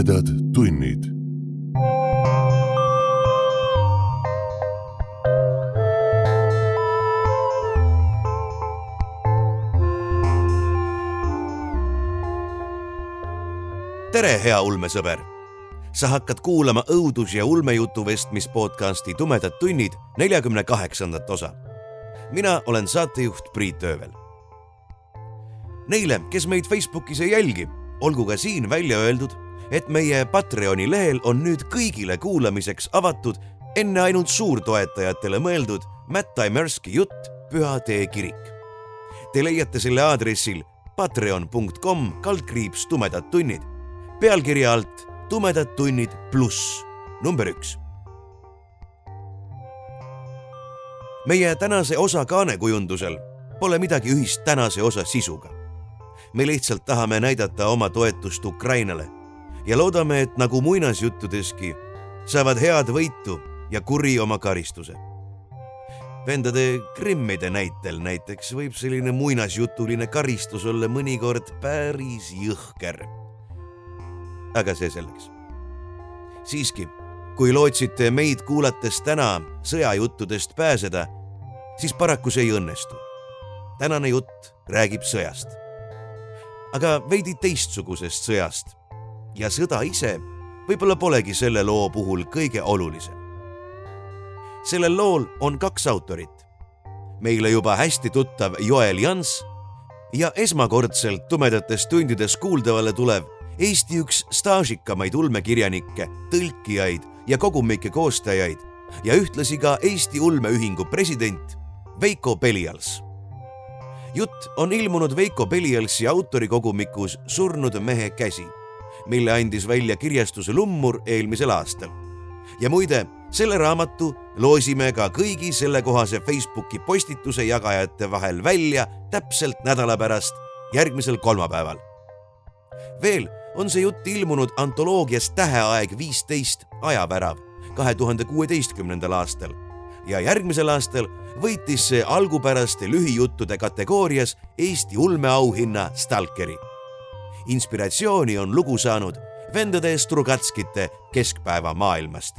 tumedad tunnid. tere, hea ulmesõber! sa hakkad kuulama õudus- ja ulmejutu vestmis podcasti Tumedad tunnid neljakümne kaheksandat osa. mina olen saatejuht Priit Öövel. Neile, kes meid Facebookis ei jälgi, olgu ka siin välja öeldud, et meie Patreoni lehel on nüüd kõigile kuulamiseks avatud enne ainult suurtoetajatele mõeldud Matt Taimerski jutt Püha Tee kirik. Te leiate selle aadressil patreon.com kaldkriips tumedad tunnid pealkirja alt Tumedad tunnid pluss number üks. meie tänase osa kaanekujundusel pole midagi ühist tänase osa sisuga. me lihtsalt tahame näidata oma toetust Ukrainale ja loodame, et nagu muinasjuttudeski saavad head võitu ja kuri oma karistuse. vendade Grimmide näitel näiteks võib selline muinasjutuline karistus olla mõnikord päris jõhker aga see selleks. siiski, kui lootsite meid kuulates täna sõjajuttudest pääseda, siis paraku see ei õnnestu. tänane jutt räägib sõjast. aga veidi teistsugusest sõjast. Ja sõda ise võib-olla polegi selle loo puhul kõige olulisem. sellel lool on kaks autorit. meile juba hästi tuttav Joel Jans ja esmakordselt tumedates tundides kuuldavale tulev Eesti üks staažikamaid ulmekirjanikke, tõlkijaid ja kogumike koostajaid ja ühtlasi ka Eesti Ulmeühingu president Veiko Pelials. jutt on ilmunud Veiko Pelialsi autorikogumikus Surnud mehe käsi, mille andis välja kirjastuse Lummur eelmisel aastal. ja muide, selle raamatu loosime ka kõigi sellekohase Facebooki postituse jagajate vahel välja täpselt nädala pärast, järgmisel kolmapäeval. veel on see jutt ilmunud antoloogias Täheaeg viisteist ajavärav kahe tuhande kuueteistkümnendal aastal ja järgmisel aastal võitis see algupäraste lühijuttude kategoorias Eesti ulmeauhinna Stalkeri. Inspiratsiooni on lugu saanud vendade Strugatskite Keskpäeva maailmast.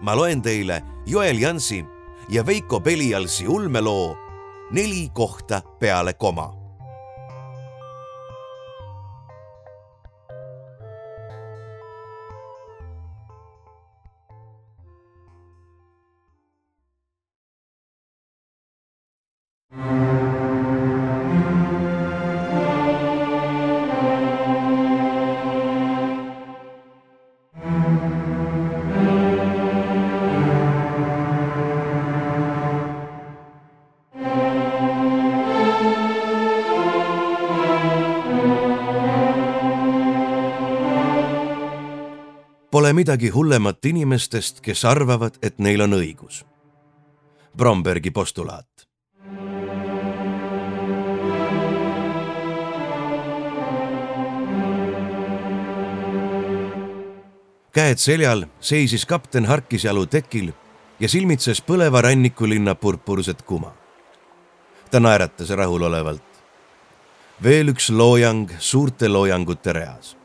ma loen teile Joel Jansi ja Veiko Pelialsi ulmeloo Neli kohta peale koma midagi hullemat inimestest, kes arvavad, et neil on õigus. Brombergi postulaat. käed seljal seisis kapten Harkisjalu tekil ja silmitses põleva rannikulinna purpurset kuma. ta naeratas rahulolevalt. veel üks loojang suurte loojangute reas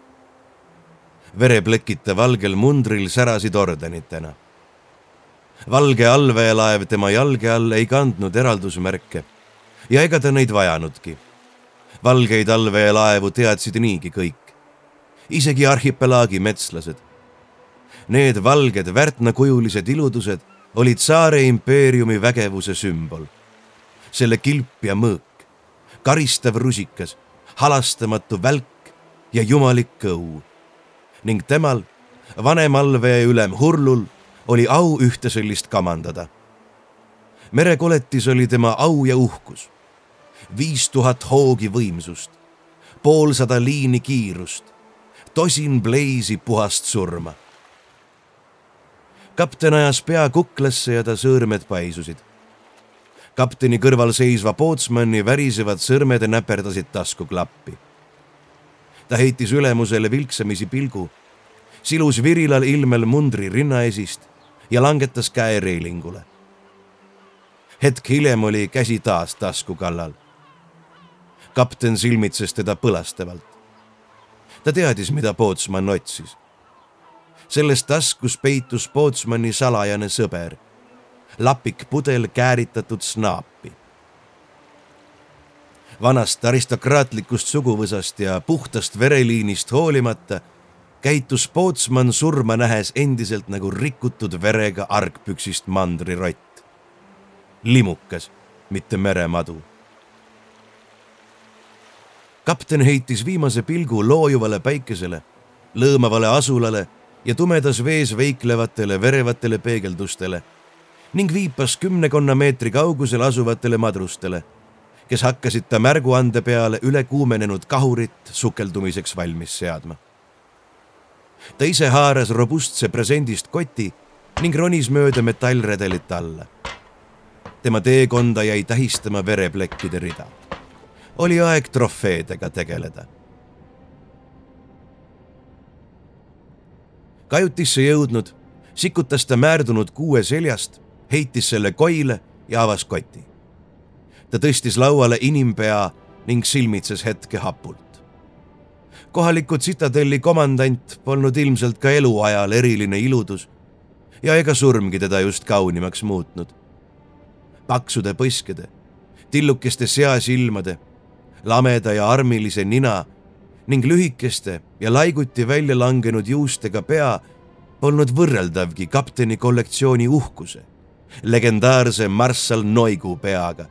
vereplekite valgel mundril särasid ordenitena. valge allveelaev tema jalge all ei kandnud eraldusmärke ja ega ta neid vajanudki. valgeid allveelaevu teadsid niigi kõik, isegi arhipelaagi metslased. Need valged värtnakujulised iludused olid Saare impeeriumi vägevuse sümbol. selle kilp ja mõõk, karistav rusikas, halastamatu välk ja jumalik kõu ning temal, vanem allveeülem Hurlul, oli au ühte sellist kamandada. merekoletis oli tema au ja uhkus. viis tuhat hoogi võimsust, poolsada liini kiirust, tosin pleisi puhast surma. kapten ajas pea kuklasse ja ta sõõrmed paisusid kapteni kõrval seisva pootsmanni värisevad sõrmed näperdasid taskuklappi ta heitis ülemusele vilksamisi pilgu, silus virilal ilmel mundri rinnaesist ja langetas käe reilingule. hetk hiljem oli käsi taas tasku kallal. kapten silmitses teda põlastavalt. ta teadis, mida Pootsman otsis. selles taskus peitus Pootsmani salajane sõber, lapik pudel kääritatud snaapi. Vanast aristokraatlikust suguvõsast ja puhtast vereliinist hoolimata käitus Pootsman surma nähes endiselt nagu rikutud verega argpüksist mandrirott. limukas, mitte meremadu kapten heitis viimase pilgu loojuvale päikesele, lõõmavale asulale ja tumedas vees veiklevatele verevatele peegeldustele ning viipas kümnekonna meetri kaugusel asuvatele madrustele, kes hakkasid ta märguande peale ülekuumenenud kahurit sukeldumiseks valmis seadma. ta ise haaras robustse presendist koti ning ronis mööda metallredelit alla. tema teekonda jäi tähistama vereplekkide rida oli aeg trofeedega tegeleda. kajutisse jõudnud, sikutas ta määrdunud kuue seljast, heitis selle koile ja avas koti. Ta tõstis lauale inimpea ning silmitses hetke hapult. kohaliku tsitadelli komandant polnud ilmselt ka eluajal eriline iludus ja ega surmgi teda just kaunimaks muutnud. paksude põskede, tillukeste seasilmade lameda ja armilise nina ning lühikeste ja laiguti välja langenud juustega pea polnud võrreldavgi kapteni kollektsiooni uhkuse, legendaarse marssal Noigu peaga,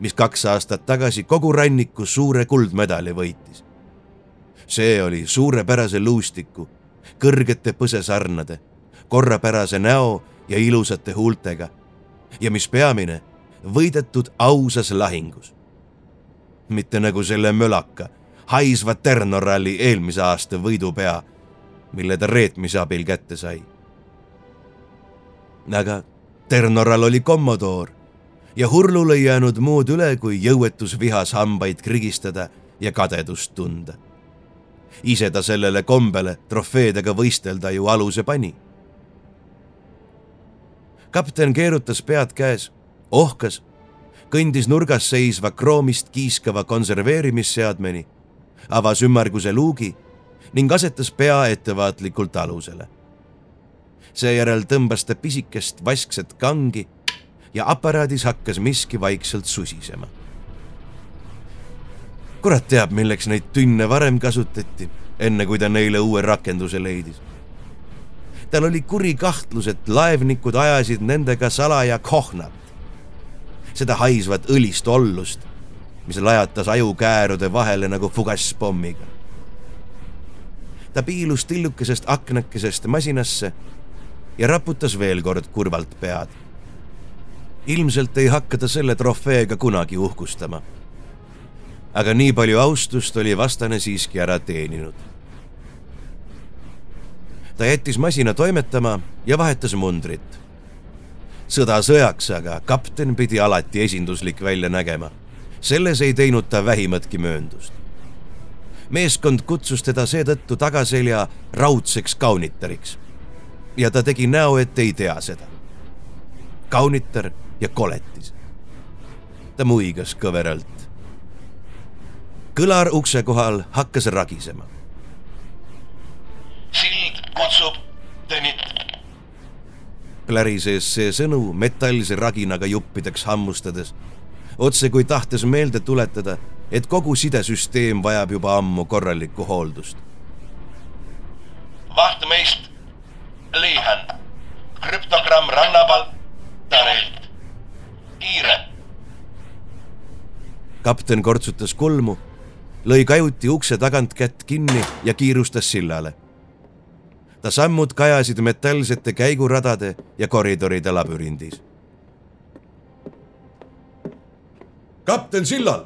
mis kaks aastat tagasi kogu ranniku suure kuldmedali võitis. see oli suurepärase luustiku, kõrgete põsesarnade, korrapärase näo ja ilusate huultega ja mis peamine, võidetud ausas lahingus mitte nagu selle mölaka, haisva Ternoralli eelmise aasta võidupea, mille ta reetmise abil kätte sai. aga Ternoral oli kommodoor ja Hurlul ei jäänud muud üle, kui jõuetus vihas hambaid krigistada ja kadedust tunda. ise ta sellele kombele trofeedega võistelda ju aluse pani. kapten keerutas pead käes, ohkas kõndis nurgas seisva kroomist kiiskava konserveerimisseadmeni, avas ümmarguse luugi ning asetas pea ettevaatlikult alusele. seejärel tõmbas ta pisikest vaskset kangi ja aparaadis hakkas miski vaikselt susisema. kurat teab, milleks neid tünne varem kasutati, enne kui ta neile uue rakenduse leidis tal oli kuri kahtlus, et laevnikud ajasid nendega salaja kohnat seda haisvat õlist ollust, mis lajatas ajukäärude vahele nagu fugasspommiga. ta piilus tillukesest aknakesest masinasse ja raputas veel kord kurvalt pead. Ilmselt ei hakka ta selle trofeega kunagi uhkustama. aga nii palju austust oli vastane siiski ära teeninud. ta jättis masina toimetama ja vahetas mundrit sõda sõjaks, aga kapten pidi alati esinduslik välja nägema. selles ei teinud ta vähimatki mööndust. meeskond kutsus teda seetõttu tagaselja raudseks kaunitariks. ja ta tegi näo, et ei tea seda. kaunitar ja koletis. ta muigas kõveralt. kõlar ukse kohal hakkas ragisema. sild kutsub Tõnit plärises see sõnu metallse raginaga juppideks hammustades, otse kui tahtes meelde tuletada, et kogu sidesüsteem vajab juba ammu korralikku hooldust. vahtmeist Liihan, krüptogramm rannapalt, Tarilt, kiire. kapten kortsutas kulmu, lõi kajuti ukse tagant kätt kinni ja kiirustas sillale ta sammud kajasid metallsete käiguradade ja koridoride labürindis. kapten sillal,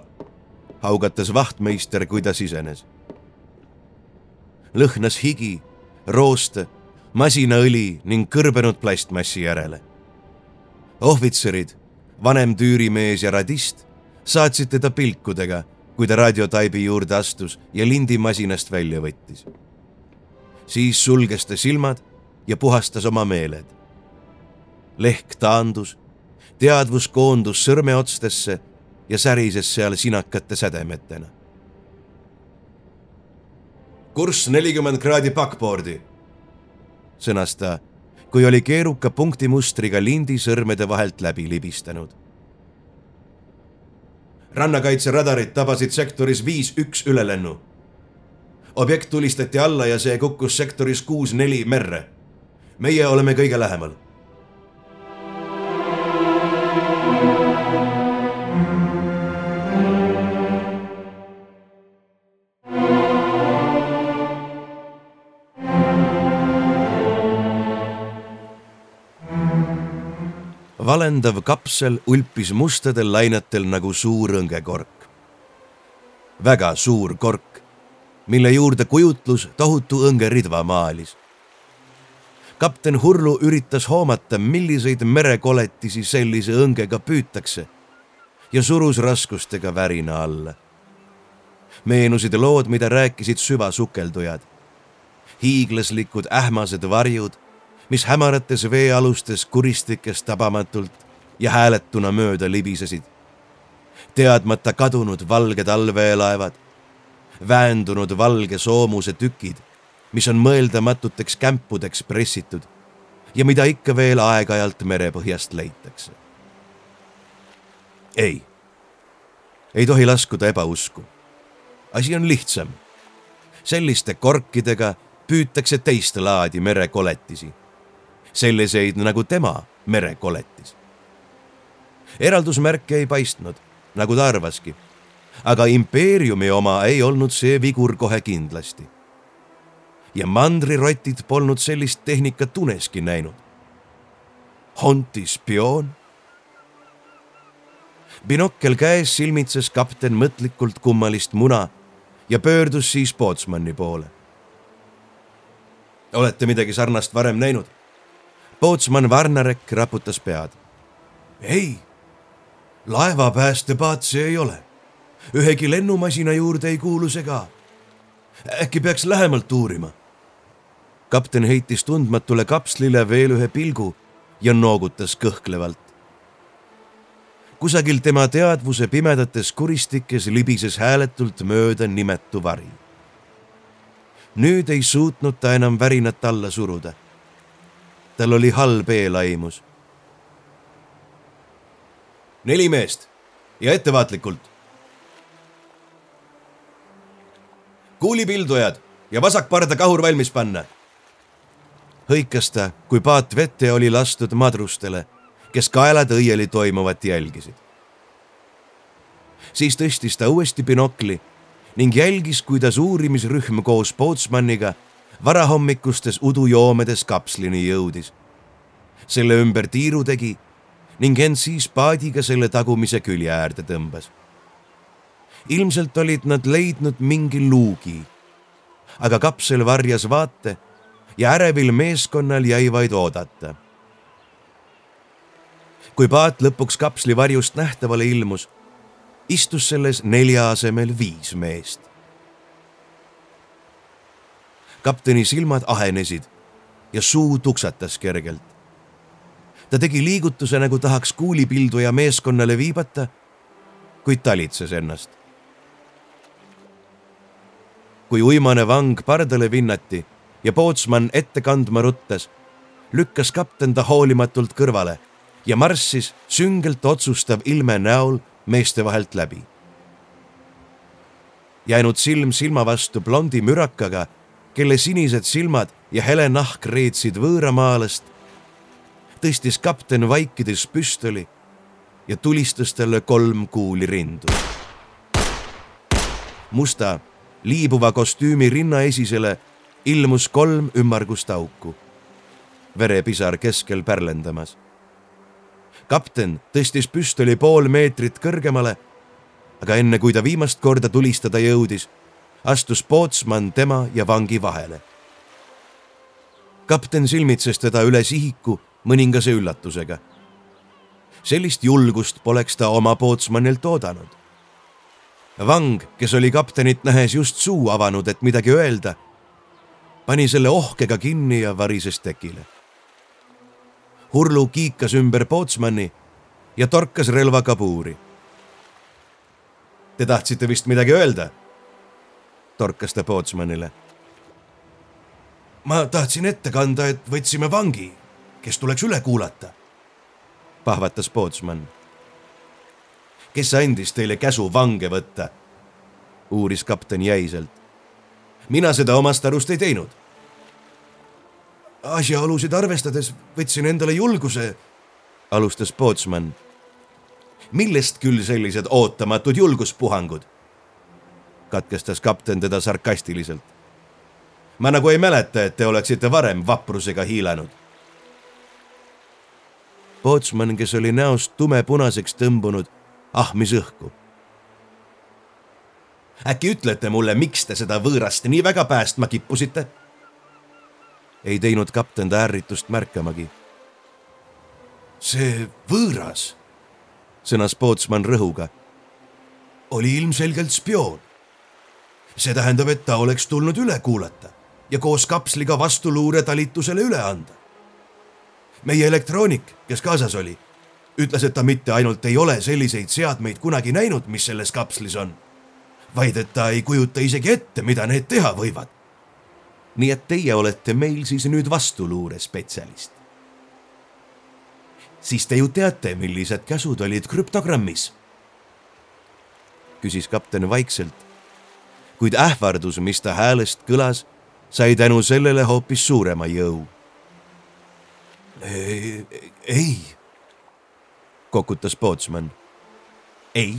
haugatas vahtmeister, kui ta sisenes. lõhnas higi, rooste, masinaõli ning kõrbenud plastmassi järele. ohvitserid, vanem tüürimees ja radist saatsid teda pilkudega, kui ta raadiotaibi juurde astus ja lindi masinast välja võttis siis sulges ta silmad ja puhastas oma meeled. lehk taandus, teadvus koondus sõrmeotstesse ja särises seal sinakate sädemetena. kurss nelikümmend kraadi backboard'i, sõnas ta, kui oli keeruka punktimustriga lindi sõrmede vahelt läbi libistanud. rannakaitseradarid tabasid sektoris viis üks ülelennu. objekt tulistati alla ja see kukkus sektoris kuus neli merre. meie oleme kõige lähemal valendav kapsel ulpis mustadel lainetel nagu suur õngekork. väga suur kork, mille juurde kujutlus tohutu õngeridva maalis. kapten Hurlu üritas hoomata, milliseid merekoletisi sellise õngega püütakse ja surus raskustega värina alla. meenusid lood, mida rääkisid süvasukeldujad. hiiglaslikud ähmased varjud mis hämarates veealustes kuristikes tabamatult ja hääletuna mööda libisesid. teadmata kadunud valged allveelaevad, väändunud valge soomuse tükid, mis on mõeldamatuteks kämpudeks pressitud ja mida ikka veel aeg-ajalt merepõhjast leitakse. ei, ei tohi laskuda ebausku. asi on lihtsam. selliste korkidega püütakse teist laadi merekoletisi selliseid nagu tema merekoletis. eraldusmärke ei paistnud, nagu ta arvaski. aga impeeriumi oma ei olnud see vigur kohe kindlasti. ja mandrirotid polnud sellist tehnikat uneski näinud. Honti spioon? binokkel käes silmitses kapten mõtlikult kummalist muna ja pöördus siis Pootsmanni poole. olete midagi sarnast varem näinud? Pootsman Varnarek raputas pead. ei, laevapäästepaat see ei ole. ühegi lennumasina juurde ei kuulu see ka. äkki peaks lähemalt uurima? kapten heitis tundmatule kapslile veel ühe pilgu ja noogutas kõhklevalt. kusagil tema teadvuse pimedates kuristikes libises hääletult mööda nimetu vari. nüüd ei suutnud ta enam värinat alla suruda tal oli halb eelaimus. neli meest ja ettevaatlikult. kuulipildujad ja vasakparda kahur valmis panna. hõikas ta, kui paat vette oli lastud madrustele, kes kaelad õieli toimuvat jälgisid. siis tõstis ta uuesti binokli ning jälgis, kuidas uurimisrühm koos Pootsmanniga varahommikustes udujoomedes kapslini jõudis. selle ümber tiiru tegi ning end siis paadiga selle tagumise külje äärde tõmbas. ilmselt olid nad leidnud mingi luugi, aga kapsel varjas vaate ja ärevil meeskonnal jäi vaid oodata. kui paat lõpuks kapsli varjust nähtavale ilmus, istus selles nelja asemel viis meest kapteni silmad ahenesid ja suu tuksatas kergelt. ta tegi liigutuse, nagu tahaks kuulipilduja meeskonnale viibata, kuid talitses ennast. kui uimane vang pardale vinnati ja pootsman ette kandma ruttas, lükkas kapten ta hoolimatult kõrvale ja marssis süngelt otsustav ilme näol meeste vahelt läbi. jäänud silm silma vastu blondi mürakaga kelle sinised silmad ja hele nahk reetsid võõramaalast, tõstis kapten vaikides püstoli ja tulistas talle kolm kuuli rindu. musta liibuva kostüümi rinnaesisele ilmus kolm ümmargust auku, verepisar keskel pärlendamas. kapten tõstis püstoli pool meetrit kõrgemale, aga enne kui ta viimast korda tulistada jõudis astus pootsman tema ja vangi vahele. kapten silmitses teda üle sihiku mõningase üllatusega. sellist julgust poleks ta oma pootsmanilt oodanud. vang, kes oli kaptenit nähes just suu avanud, et midagi öelda, pani selle ohkega kinni ja varises tekile. Hurlu kiikas ümber pootsmani ja torkas relvaga puuri. Te tahtsite vist midagi öelda torkas ta Pootsmanile. ma tahtsin ette kanda, et võtsime vangi, kes tuleks üle kuulata. pahvatas Pootsman. kes andis teile käsu vange võtta? uuris kapten jäiselt. mina seda omast arust ei teinud. asjaolusid arvestades võtsin endale julguse, alustas Pootsman. millest küll sellised ootamatud julguspuhangud? Katkestas kapten teda sarkastiliselt. ma nagu ei mäleta, et te oleksite varem vaprusega hiilanud. Pootsman, kes oli näost tumepunaseks tõmbunud, ahmis õhku. äkki ütlete mulle, miks te seda võõrast nii väga päästma kippusite? ei teinud kapten ta ärritust märkamagi. see võõras, sõnas Pootsman rõhuga, oli ilmselgelt spioon see tähendab, et ta oleks tulnud üle kuulata ja koos kapsliga vastuluuretalitusele üle anda. meie elektroonik, kes kaasas oli, ütles, et ta mitte ainult ei ole selliseid seadmeid kunagi näinud, mis selles kapslis on, vaid et ta ei kujuta isegi ette, mida need teha võivad. nii et teie olete meil siis nüüd vastuluurespetsialist. siis te ju teate, millised käsud olid krüptogrammis? küsis kapten vaikselt kuid ähvardus, mis ta häälest kõlas, sai tänu sellele hoopis suurema jõu. ei, kokutas Pootsman. ei?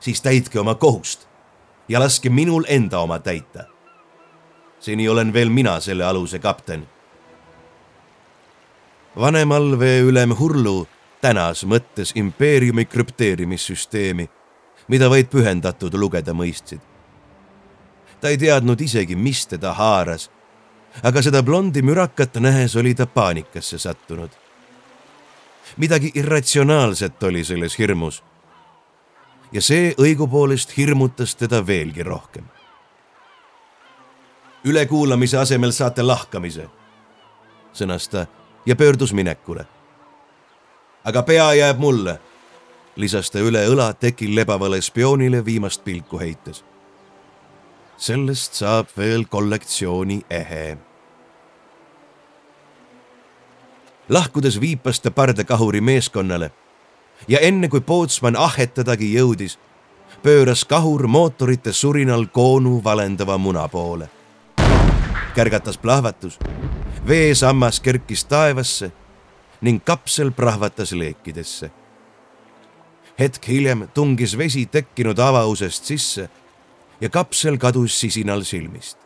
siis täitke oma kohust ja laske minul enda oma täita. seni olen veel mina selle aluse kapten. vanem allveeülem Hurlu tänas mõttes impeeriumi krüpteerimissüsteemi mida vaid pühendatud lugeda mõistsid. ta ei teadnud isegi, mis teda haaras, aga seda blondi mürakat nähes oli ta paanikasse sattunud. midagi irratsionaalset oli selles hirmus. ja see õigupoolest hirmutas teda veelgi rohkem. ülekuulamise asemel saate lahkamise, sõnas ta ja pöördus minekule. aga pea jääb mulle lisas ta üle õla tekil lebavale spioonile viimast pilku heites. sellest saab veel kollektsiooni ehe. lahkudes viipas ta pardakahuri meeskonnale ja enne kui Pootsman ahhetadagi jõudis, pööras kahur mootorite surinal koonu valendava muna poole. kärgatas plahvatus, veesammas kerkis taevasse ning kapsel prahvatas leekidesse hetk hiljem tungis vesi tekkinud avausest sisse ja kapsel kadus sisinal silmist.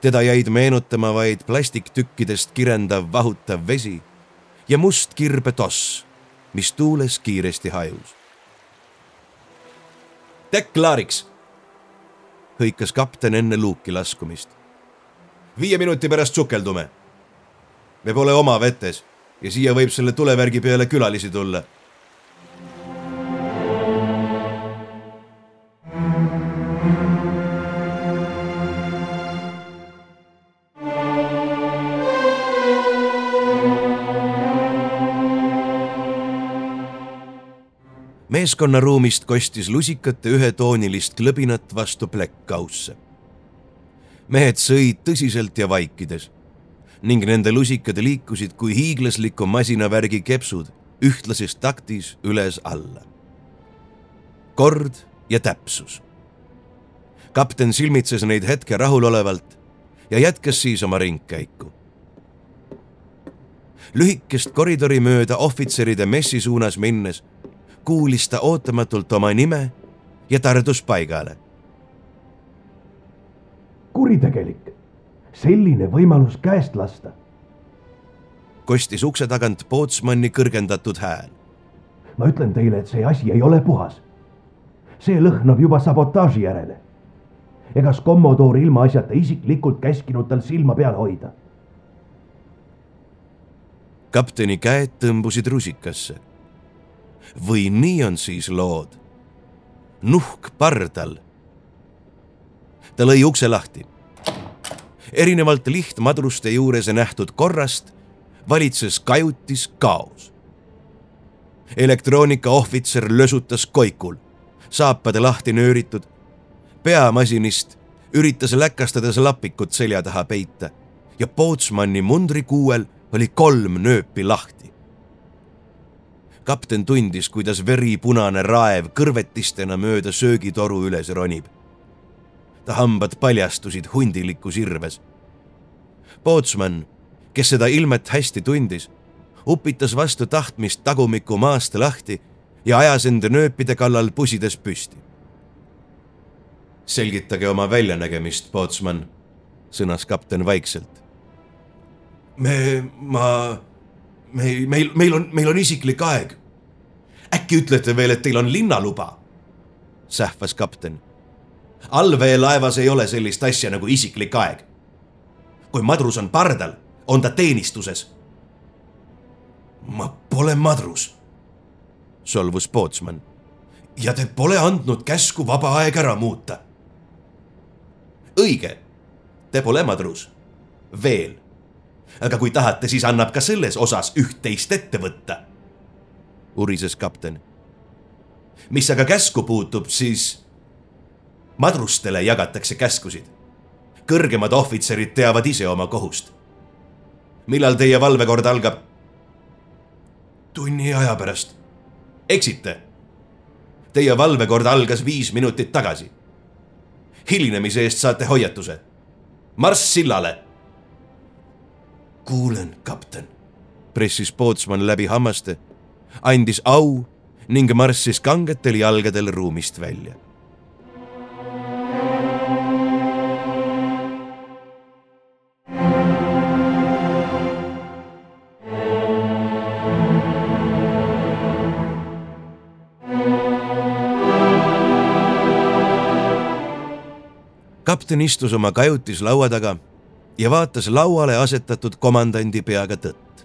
teda jäid meenutama vaid plastiktükkidest kirendav vahutav vesi ja must kirbetoss, mis tuules kiiresti hajus. tekk klaariks, hõikas kapten enne luuki laskumist. viie minuti pärast sukeldume. me pole oma vetes ja siia võib selle tulevärgi peale külalisi tulla meeskonnaruumist kostis lusikate ühetoonilist klõbinat vastu pläkkkausse. mehed sõid tõsiselt ja vaikides ning nende lusikad liikusid kui hiiglasliku masinavärgi kepsud ühtlases taktis üles-alla. kord ja täpsus. kapten silmitses neid hetke rahulolevalt ja jätkas siis oma ringkäiku lühikest koridori mööda ohvitseride messi suunas minnes kuulis ta ootamatult oma nime ja tardus paigale. kuritegelik, selline võimalus käest lasta. kostis ukse tagant Pootsmanni kõrgendatud hääl. ma ütlen teile, et see asi ei ole puhas. see lõhnab juba sabotaaži järele. egas kommodoor ilmaasjata isiklikult käskinud tal silma peal hoida kapteni käed tõmbusid rusikasse või nii on siis lood? nuhk pardal. ta lõi ukse lahti. erinevalt lihtmadruste juures nähtud korrast valitses kajutis kaos. elektroonikaohvitser lösutas koikul, saapade lahti nööritud, peamasinist üritas läkastades lapikut selja taha peita ja Pootsmanni mundrikuuel oli kolm nööpi lahti. Kapten tundis, kuidas veripunane raev kõrvetistena mööda söögitoru üles ronib. ta hambad paljastusid hundilikus irves. Pootsman, kes seda ilmet hästi tundis, upitas vastu tahtmist tagumiku maast lahti ja ajas enda nööpide kallal pusides püsti. selgitage oma väljanägemist, Pootsman, sõnas kapten vaikselt. me, ma, me, meil, meil on, meil on isiklik aeg. äkki ütlete veel, et teil on linnaluba? sähvas kapten. allveelaevas ei ole sellist asja nagu isiklik aeg. kui madrus on pardal, on ta teenistuses. ma pole madrus solvus Pootsman. ja te pole andnud käsku vaba aeg ära muuta. õige, te pole madrus. veel. Aga kui tahate, siis annab ka selles osas üht-teist ette võtta. urises kapten. mis aga käsku puutub, siis madrustele jagatakse käskusid. kõrgemad ohvitserid teavad ise oma kohust. millal teie valvekord algab? tunni aja pärast eksite. Teie valvekord algas viis minutit tagasi. hilinemise eest saate hoiatuse. marss sillale. Kuulen, kapten. pressis Pootsman läbi hammaste, andis au ning marssis kangetel jalgadel ruumist välja kapten istus oma kajutis laua taga ja vaatas lauale asetatud komandandi peaga tõtt.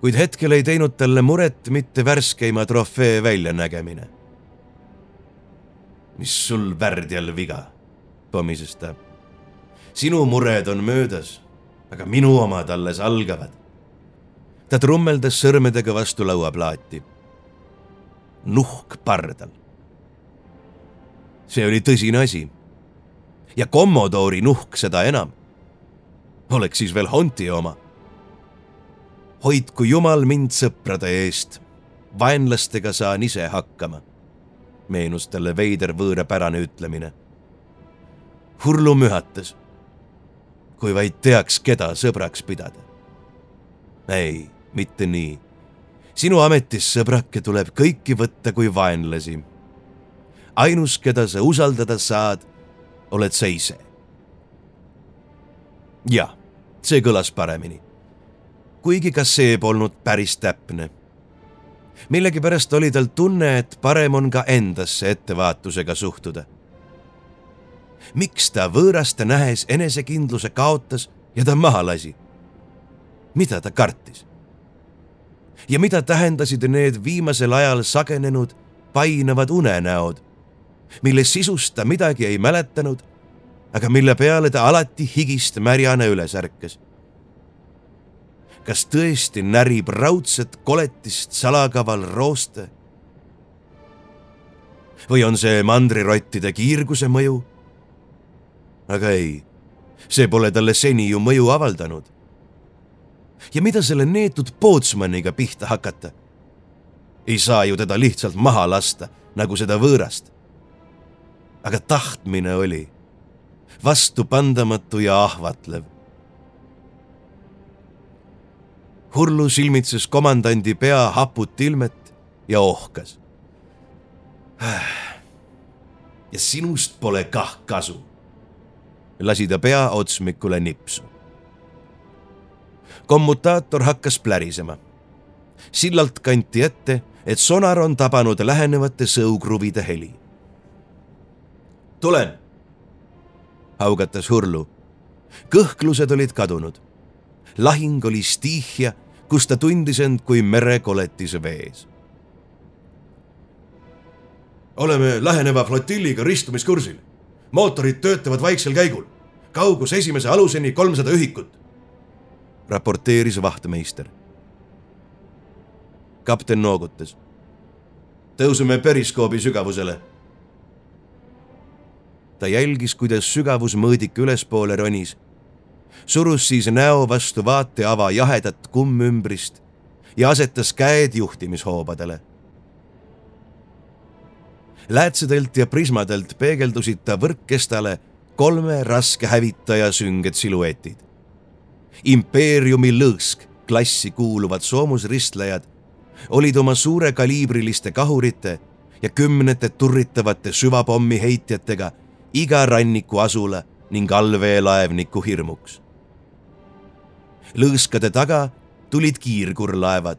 kuid hetkel ei teinud talle muret mitte värskeima trofee väljanägemine. mis sul värdjal viga, pomises ta. sinu mured on möödas, aga minu omad alles algavad. ta trummeldas sõrmedega vastu lauaplaati. nuhk pardal. see oli tõsine asi ja Commodori nuhk seda enam. Oleks siis veel Honti oma. hoidku jumal mind sõprade eest, vaenlastega saan ise hakkama, meenus talle veider võõrapärane ütlemine. Hurlu mühatas. kui vaid teaks, keda sõbraks pidada. ei, mitte nii. sinu ametis, sõbrake, tuleb kõiki võtta kui vaenlasi ainus, keda sa usaldada saad, oled sa ise. Jah, see kõlas paremini. kuigi ka see polnud päris täpne. millegipärast oli tal tunne, et parem on ka endasse ettevaatusega suhtuda. miks ta võõraste nähes enesekindluse kaotas ja ta maha lasi? mida ta kartis? ja mida tähendasid need viimasel ajal sagenenud painavad unenäod mille sisust ta midagi ei mäletanud, aga mille peale ta alati higist märjane üles ärkas. kas tõesti närib raudset koletist salakaval rooste? või on see mandrirottide kiirguse mõju? aga ei, see pole talle seni ju mõju avaldanud. ja mida selle neetud Pootsmaniga pihta hakata? ei saa ju teda lihtsalt maha lasta, nagu seda võõrast aga tahtmine oli vastupandamatu ja ahvatlev. Hurlu silmitses komandandi pea haput ilmet ja ohkas. ja sinust pole kah kasu. lasi ta pea otsmikule nipsu. kommutaator hakkas plärisema. sillalt kanti ette, et sonar on tabanud lähenevate sõukruvide heli tulen, haugatas Hurlu. kõhklused olid kadunud. lahing oli stiihia, kus ta tundis end kui merekoletis vees. oleme läheneva flotilliga ristumiskursil. mootorid töötavad vaiksel käigul. kaugus esimese aluseni kolmsada ühikut. raporteeris vahtmeister. kapten noogutas. tõuseme periskoobi sügavusele ta jälgis, kuidas sügavusmõõdik ülespoole ronis, surus siis näo vastu vaateava jahedat kummümbrist ja asetas käed juhtimishoobadele. läätsedelt ja prismadelt peegeldusid ta võrkkestale kolme raske hävitaja sünged siluetid. impeeriumi lõõsk klassi kuuluvad soomusristlejad olid oma suurekaliibriliste kahurite ja kümnete turritavate süvapommi heitjatega iga ranniku asula ning allveelaevniku hirmuks. lõõskade taga tulid kiirgurlaevad.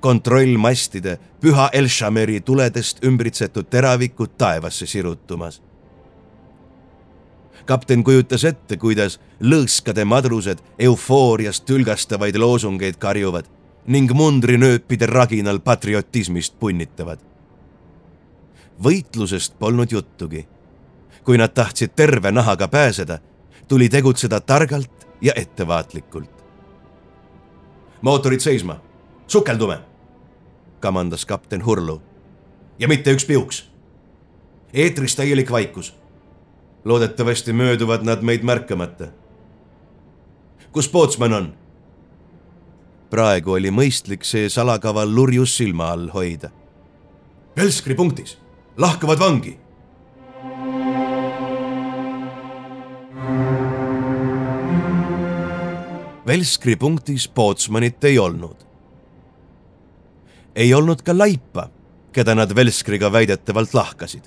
kontrollmastide püha Elshameri tuledest ümbritsetud teravikud taevasse sirutumas. kapten kujutas ette, kuidas lõõskade madrused eufooriast tülgastavaid loosungeid karjuvad ning mundrinööpide raginal patriotismist punnitavad. võitlusest polnud juttugi. Kui nad tahtsid terve nahaga pääseda, tuli tegutseda targalt ja ettevaatlikult mootorid seisma, sukeldume, kamandas kapten Hurlu. ja mitte üks piuks. eetris täielik vaikus. loodetavasti mööduvad nad meid märkamata. kus pootsman on? praegu oli mõistlik see salakaval lurjus silma all hoida. Velskri punktis, lahkavad vangi Velskri punktis Pootsmanit ei olnud. ei olnud ka laipa, keda nad Velskriga väidetavalt lahkasid.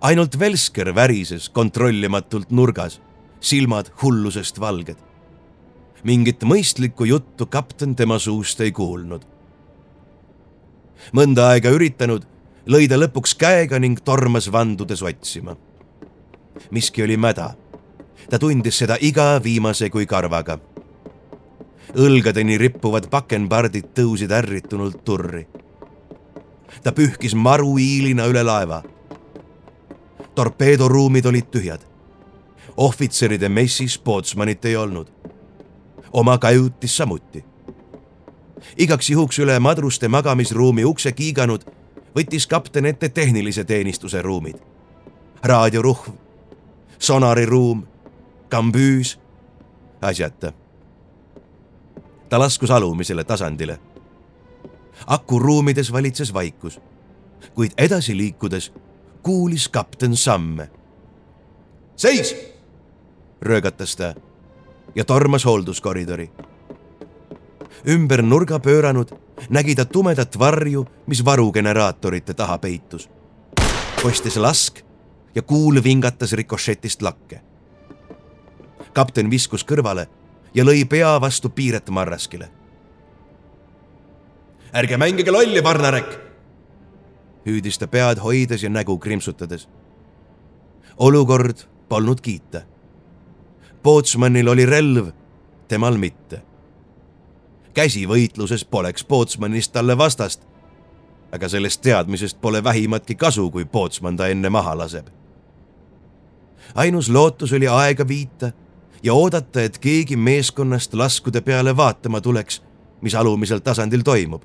ainult Velsker värises kontrollimatult nurgas, silmad hullusest valged. mingit mõistlikku juttu kapten tema suust ei kuulnud. mõnda aega üritanud, lõi ta lõpuks käega ning tormas vandudes otsima. miski oli mäda ta tundis seda iga viimase kui karvaga. õlgadeni rippuvad pakenpardid tõusid ärritunult turri. ta pühkis maruiilina üle laeva. torpeedoruumid olid tühjad. ohvitseride messis pootsmanit ei olnud. oma kajutis samuti. igaks juhuks üle madruste magamisruumi ukse kiiganud, võttis kapten ette tehnilise teenistuse ruumid. raadioruhv, sonariruum kambüüs, asjata. ta laskus alumisele tasandile. akuruumides valitses vaikus, kuid edasi liikudes kuulis kapten samme. seis, röögatas ta ja tormas hoolduskoridori. ümber nurga pööranud nägi ta tumedat varju, mis varugeneraatorite taha peitus. kostis lask ja kuul vingatas rikošetist lakke kapten viskus kõrvale ja lõi pea vastu piiret marraskile. ärge mängige lolli, Varnarek, hüüdis ta pead hoides ja nägu krimpsutades. olukord polnud kiita. Pootsmanil oli relv, temal mitte. käsivõitluses poleks Pootsmanist talle vastast. aga sellest teadmisest pole vähimatki kasu, kui Pootsman ta enne maha laseb. ainus lootus oli aega viita ja oodata, et keegi meeskonnast laskude peale vaatama tuleks, mis alumisel tasandil toimub.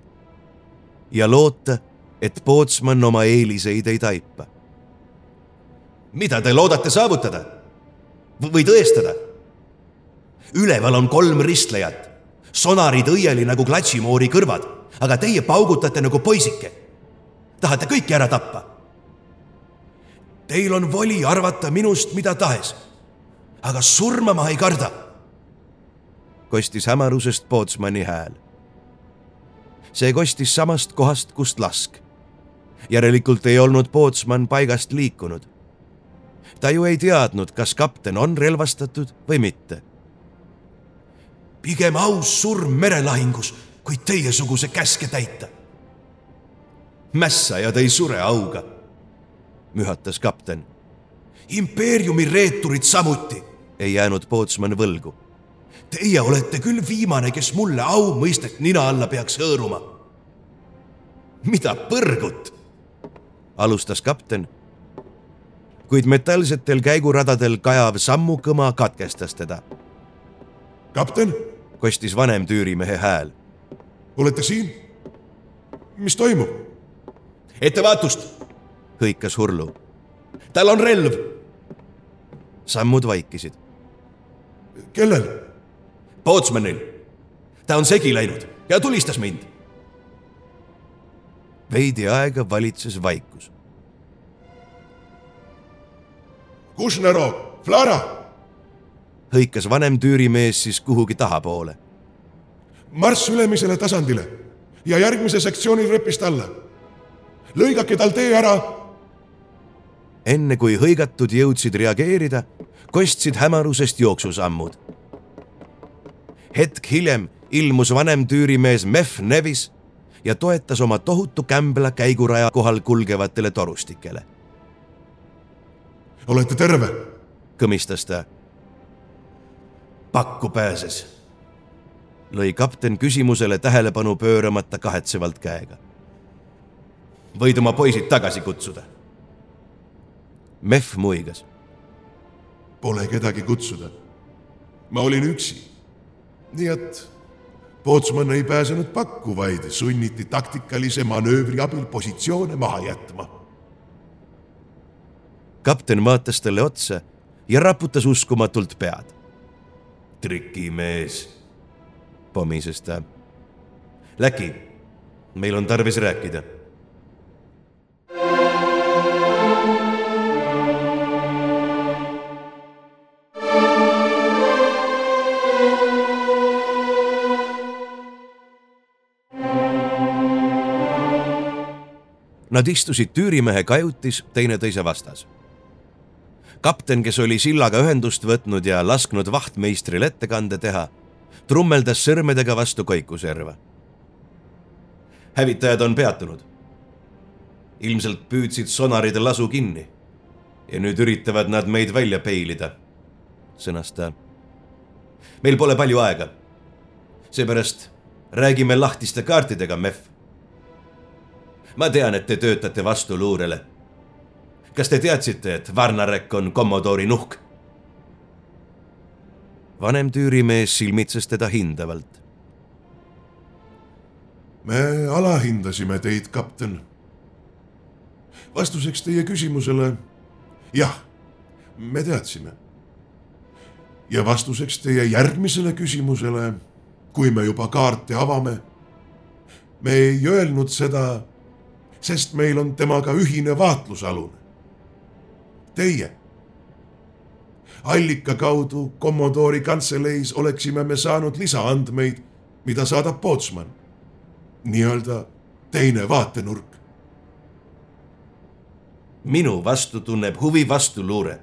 ja loota, et Pootsman oma eeliseid ei taipa. mida te loodate saavutada või tõestada? üleval on kolm ristlejat, sonarid õieli nagu klatšimoori kõrvad, aga teie paugutate nagu poisike. tahate kõiki ära tappa? Teil on voli arvata minust mida tahes aga surma ma ei karda. kostis hämarusest Pootsmani hääl. see kostis samast kohast, kust lask. järelikult ei olnud Pootsman paigast liikunud. ta ju ei teadnud, kas kapten on relvastatud või mitte. pigem aus surm merelahingus, kui teiesuguse käske täita. mässajad ei sure auga, mühatas kapten impeeriumi reeturid samuti ei jäänud Pootsman võlgu. Teie olete küll viimane, kes mulle aumõistet nina alla peaks hõõruma. mida põrgut? alustas kapten. kuid metallsetel käiguradadel kajav sammukõma katkestas teda. kapten, kostis vanem tüürimehe hääl. olete siin? mis toimub? ettevaatust, hõikas Hurlu. tal on relv. sammud vaikisid. Kellel? Pootsmanil. ta on segi läinud ja tulistas mind. veidi aega valitses vaikus. Kusnerov, Flara, hõikas vanem tüürimees siis kuhugi tahapoole. marss ülemisele tasandile ja järgmise sektsiooni rööpist alla. lõigake tal tee ära. Enne kui hõigatud jõudsid reageerida, kostsid hämarusest jooksusammud. hetk hiljem ilmus vanem tüürimees Mef Nevis ja toetas oma tohutu kämbla käiguraja kohal kulgevatele torustikele. olete terve? kõmistas ta. pakku pääses lõi kapten küsimusele tähelepanu pööramata kahetsevalt käega. võid oma poisid tagasi kutsuda. Mehv muigas. Pole kedagi kutsuda. ma olin üksi. nii et Pootsman ei pääsenud pakku, vaid sunniti taktikalise manöövri abil positsioone maha jätma. kapten vaatas talle otsa ja raputas uskumatult pead. trikimees pomises ta. Läki, meil on tarvis rääkida. Nad istusid tüürimehe kajutis teineteise vastas. kapten, kes oli sillaga ühendust võtnud ja lasknud vahtmeistril ettekande teha trummeldas sõrmedega vastu koikuserva. hävitajad on peatunud. ilmselt püüdsid sonaride lasu kinni ja nüüd üritavad nad meid välja peilida, sõnas ta. meil pole palju aega. seepärast räägime lahtiste kaartidega, Mef. Ma tean, et te töötate vastuluurele. kas te teadsite, et Varnarek on Commodori nuhk? vanem tüürimees silmitses teda hindavalt. me alahindasime teid, kapten. vastuseks teie küsimusele jah, me teadsime. ja vastuseks teie järgmisele küsimusele, kui me juba kaarte avame, me ei öelnud seda, sest meil on temaga ühine vaatlusalune. Teie allika kaudu Commodori kantseleis oleksime me saanud lisaandmeid, mida saadab Pootsman. nii-öelda teine vaatenurk. minu vastu tunneb huvi vastuluure.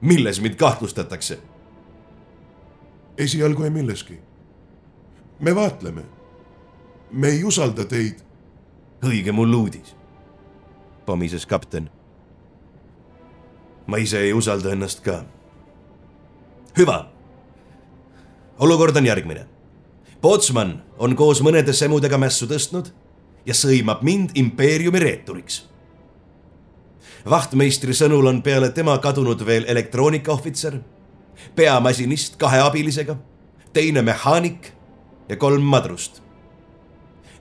milles mind kahtlustatakse? esialgu ei milleski. me vaatleme. me ei usalda teid. Õige mul uudis, pomises kapten ma ise ei usalda ennast ka. hüva. olukord on järgmine. Pootsman on koos mõnede semudega mässu tõstnud ja sõimab mind impeeriumi reeturiks. vahtmeistri sõnul on peale tema kadunud veel elektroonikaohvitser, peamasinist kahe abilisega, teine mehaanik ja kolm madrust.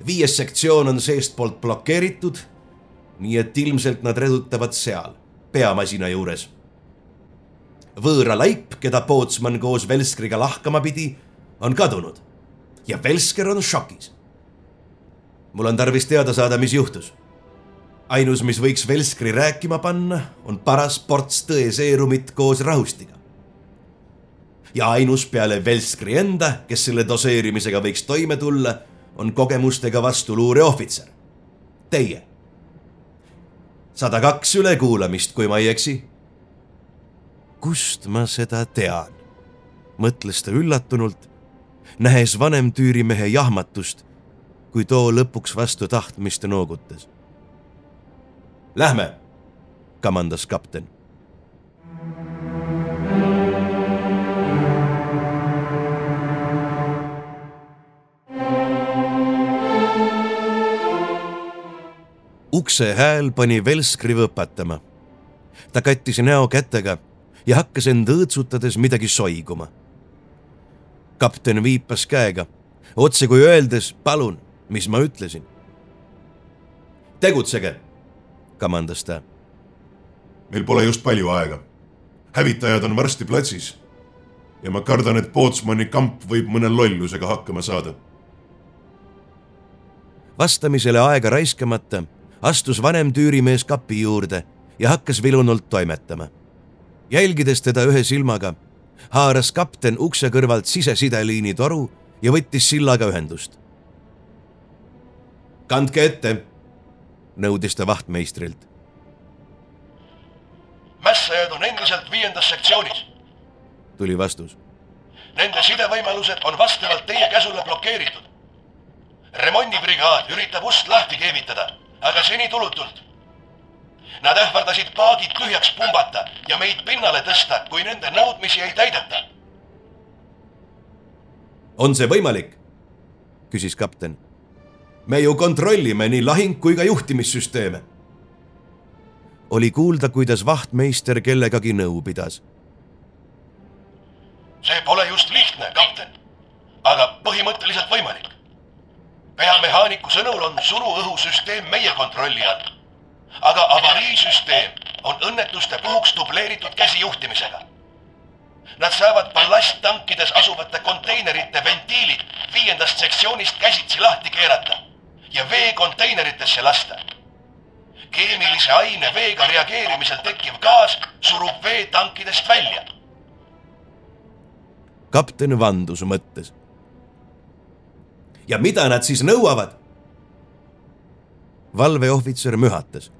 Viies sektsioon on seestpoolt blokeeritud, nii et ilmselt nad redutavad seal peamasina juures. võõra laip, keda Pootsman koos Velskriga lahkama pidi, on kadunud ja Velsker on šokis. mul on tarvis teada saada, mis juhtus. ainus, mis võiks Velskri rääkima panna, on paras ports tõeseerumit koos rahustiga. ja ainus peale Velskri enda, kes selle doseerimisega võiks toime tulla, on kogemustega vastuluureohvitser. Teie sada kaks ülekuulamist, kui ma ei eksi. kust ma seda tean? mõtles ta üllatunult, nähes vanem tüürimehe jahmatust, kui too lõpuks vastu tahtmist noogutas. Lähme, kamandas kapten ukse hääl pani Velskri võpatama. ta kattis näo kätega ja hakkas end õõtsutades midagi soiguma. kapten viipas käega, otse kui öeldes palun, mis ma ütlesin. tegutsege, kamandas ta. meil pole just palju aega. hävitajad on varsti platsis. ja ma kardan, et Pootsmani kamp võib mõne lollusega hakkama saada. vastamisele aega raiskamata astus vanem tüürimees kapi juurde ja hakkas vilunult toimetama. jälgides teda ühe silmaga, haaras kapten ukse kõrvalt sisesideliini toru ja võttis sillaga ühendust. kandke ette, nõudis ta vahtmeistrilt. mässajad on endiselt viiendas sektsioonis. tuli vastus. Nende sidevõimalused on vastavalt teie käsule blokeeritud. remondibrigaad üritab ust lahti keevitada, aga seni tulutult. Nad ähvardasid paagid tühjaks pumbata ja meid pinnale tõsta, kui nende nõudmisi ei täideta. on see võimalik? küsis kapten. me ju kontrollime nii lahing kui ka juhtimissüsteeme oli kuulda, kuidas vahtmeister kellegagi nõu pidas. see pole just lihtne, kapten, aga põhimõtteliselt võimalik. Peamehaaniku sõnul on suruõhusüsteem meie kontrolli all. aga avariisüsteem on õnnetuste puhuks dubleeritud käsijuhtimisega. Nad saavad ballasttankkides asuvate konteinerite ventiilid viiendast sektsioonist käsitsi lahti keerata ja veekonteineritesse lasta keemilise aine veega reageerimisel tekkiv gaas surub vee tankidest välja. kapten vandus mõttes. Ja mida nad siis nõuavad? valveohvitser mühatas.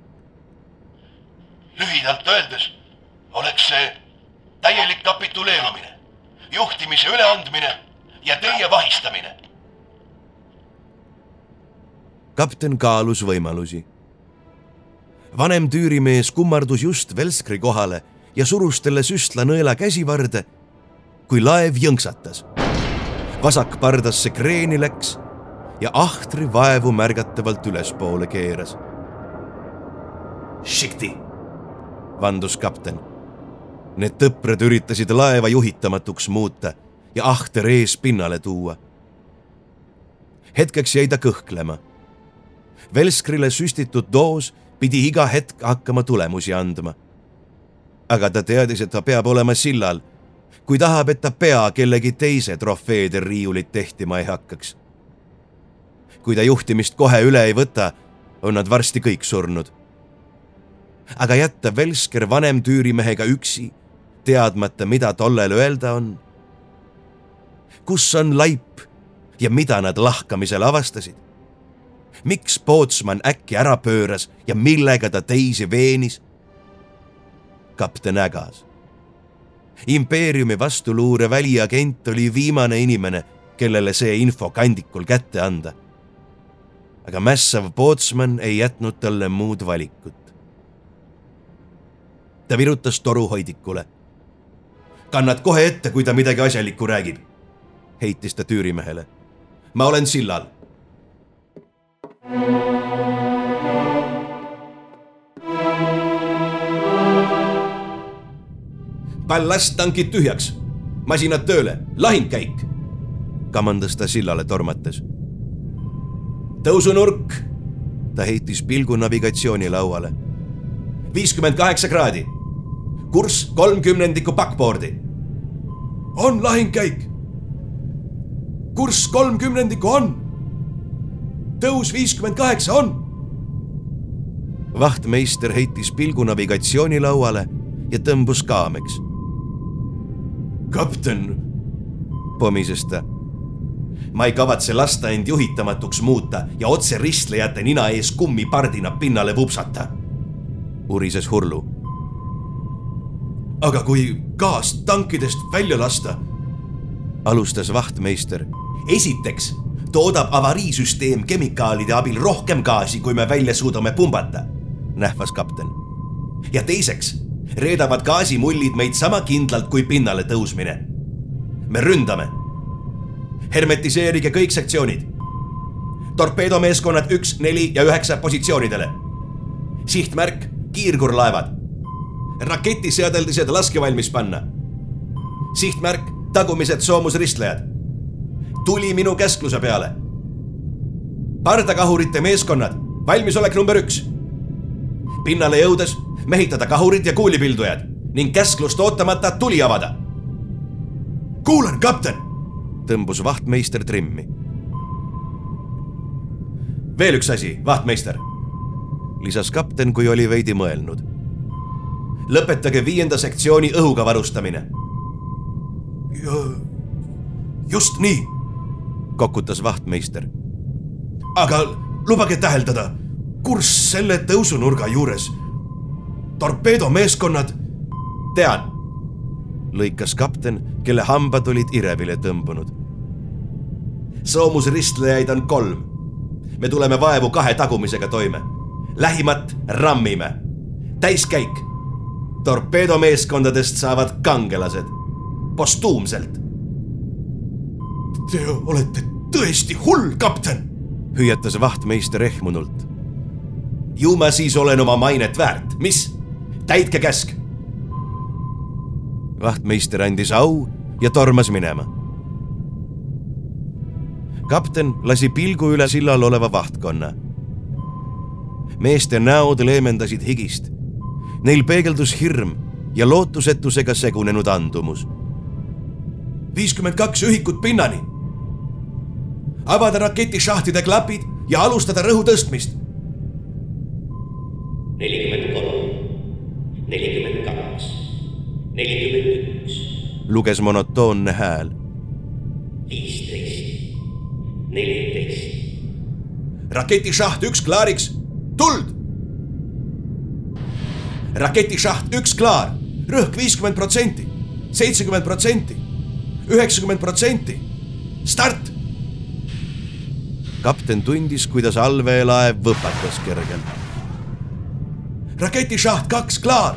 lühidalt öeldes oleks see täielik kapituleerumine, juhtimise üleandmine ja teie vahistamine. kapten kaalus võimalusi vanem tüürimees kummardus just Velskri kohale ja surus talle süstla nõela käsivarde, kui laev jõnksatas. Vasakpardasse kreeni läks ja ahtri vaevu märgatavalt ülespoole keeras. Šikti, vandus kapten. Need tõprad üritasid laeva juhitamatuks muuta ja ahter ees pinnale tuua. hetkeks jäi ta kõhklema. Velskrile süstitud doos pidi iga hetk hakkama tulemusi andma. aga ta teadis, et ta peab olema sillal, kui tahab, et ta pea kellegi teise trofeede riiulit tehtima ei hakkaks. kui ta juhtimist kohe üle ei võta, on nad varsti kõik surnud. aga jätta Velsker vanem tüürimehega üksi, teadmata, mida tollel öelda on. kus on laip ja mida nad lahkamisel avastasid? miks Pootsman äkki ära pööras ja millega ta teisi veenis? kapten ägas. Impeeriumi vastuluure väliagent oli viimane inimene, kellele see info kandikul kätte anda. aga mässav Pootsman ei jätnud talle muud valikut. ta virutas toru hoidikule. kannad kohe ette, kui ta midagi asjalikku räägib, heitis ta tüürimehele. ma olen sillal ballasttankid tühjaks, masinad tööle, lahingkäik, kamandas ta sillale tormates. tõusunurk, ta heitis pilgu navigatsioonilauale. viiskümmend kaheksa kraadi, kurss kolm kümnendikku backboard'i. on lahingkäik. kurss kolm kümnendikku on. tõus viiskümmend kaheksa on. vahtmeister heitis pilgu navigatsioonilauale ja tõmbus kaameks kapten, pomises ta. ma ei kavatse lasta end juhitamatuks muuta ja otse ristlejate nina ees kummipardina pinnale vupsata. urises Hurlu. aga kui gaas tankidest välja lasta? alustas vahtmeister. esiteks toodab avariisüsteem kemikaalide abil rohkem gaasi, kui me välja suudame pumbata, nähvas kapten. ja teiseks reedavad gaasimullid meid sama kindlalt kui pinnale tõusmine. me ründame. hermetiseerige kõik sektsioonid. torpeedomeeskonnad üks, neli ja üheksa positsioonidele. sihtmärk, kiirgurlaevad. raketiseadeldised laske valmis panna. sihtmärk, tagumised soomusristlejad. tuli minu käskluse peale. pardakahurite meeskonnad, valmisolek number üks. pinnale jõudes mehitada kahurid ja kuulipildujad ning käsklust ootamata tuli avada. kuulen, kapten. tõmbus vahtmeister trimmi. veel üks asi, vahtmeister. lisas kapten, kui oli veidi mõelnud. lõpetage viienda sektsiooni õhuga varustamine. just nii, kokutas vahtmeister. aga lubage täheldada, kurss selle tõusunurga juures. Torpeedomeeskonnad. tean. lõikas kapten, kelle hambad olid irevile tõmbunud. soomusristlejaid on kolm. me tuleme vaevu kahe tagumisega toime. lähimat rammime. täiskäik. torpeedomeeskondadest saavad kangelased. postuumselt. Te olete tõesti hull, kapten hüüatas vahtmeister ehmunult. ju ma siis olen oma mainet väärt, mis? Täitke käsk. vahtmeister andis au ja tormas minema. kapten lasi pilgu üle sillal oleva vahtkonna. meeste näod leemendasid higist. Neil peegeldus hirm ja lootusetusega segunenud andumus. viiskümmend kaks ühikut pinnani avada raketišahtide klapid ja alustada rõhu tõstmist. nelikümmend kolm, nelikümmend kaks, nelikümmend üks. luges monotoonne hääl. viisteist, neliteist. raketišaht üks klaariks, tuld. raketišaht üks klaar, rõhk viiskümmend protsenti, seitsekümmend protsenti, üheksakümmend protsenti, start kapten tundis, kuidas allveelaev võpatas kergelt. Raketišaht kaks klaar.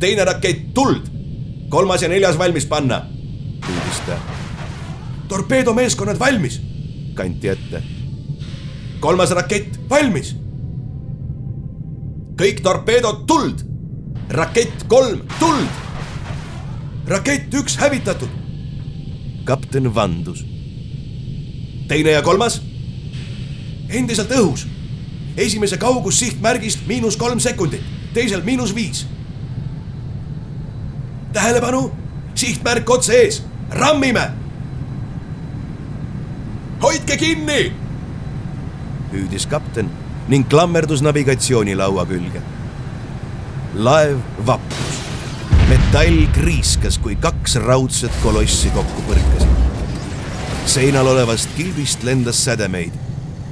teine rakett tuld, kolmas ja neljas valmis panna, hüüdis ta. torpeedomeeskonnad valmis, kanti ette. kolmas rakett valmis. kõik torpeedod tuld, rakett kolm tuld. rakett üks hävitatud. kapten vandus teine ja kolmas? endiselt õhus. Esimese kaugussihtmärgist miinus kolm sekundit, teisel miinus viis. tähelepanu, sihtmärk otse ees, rammime. hoidke kinni. hüüdis kapten ning klammerdus navigatsioonilaua külge. laev vappus. metall kriiskas, kui kaks raudset kolossi kokku põrkasid seinal olevast kilbist lendas sädemeid.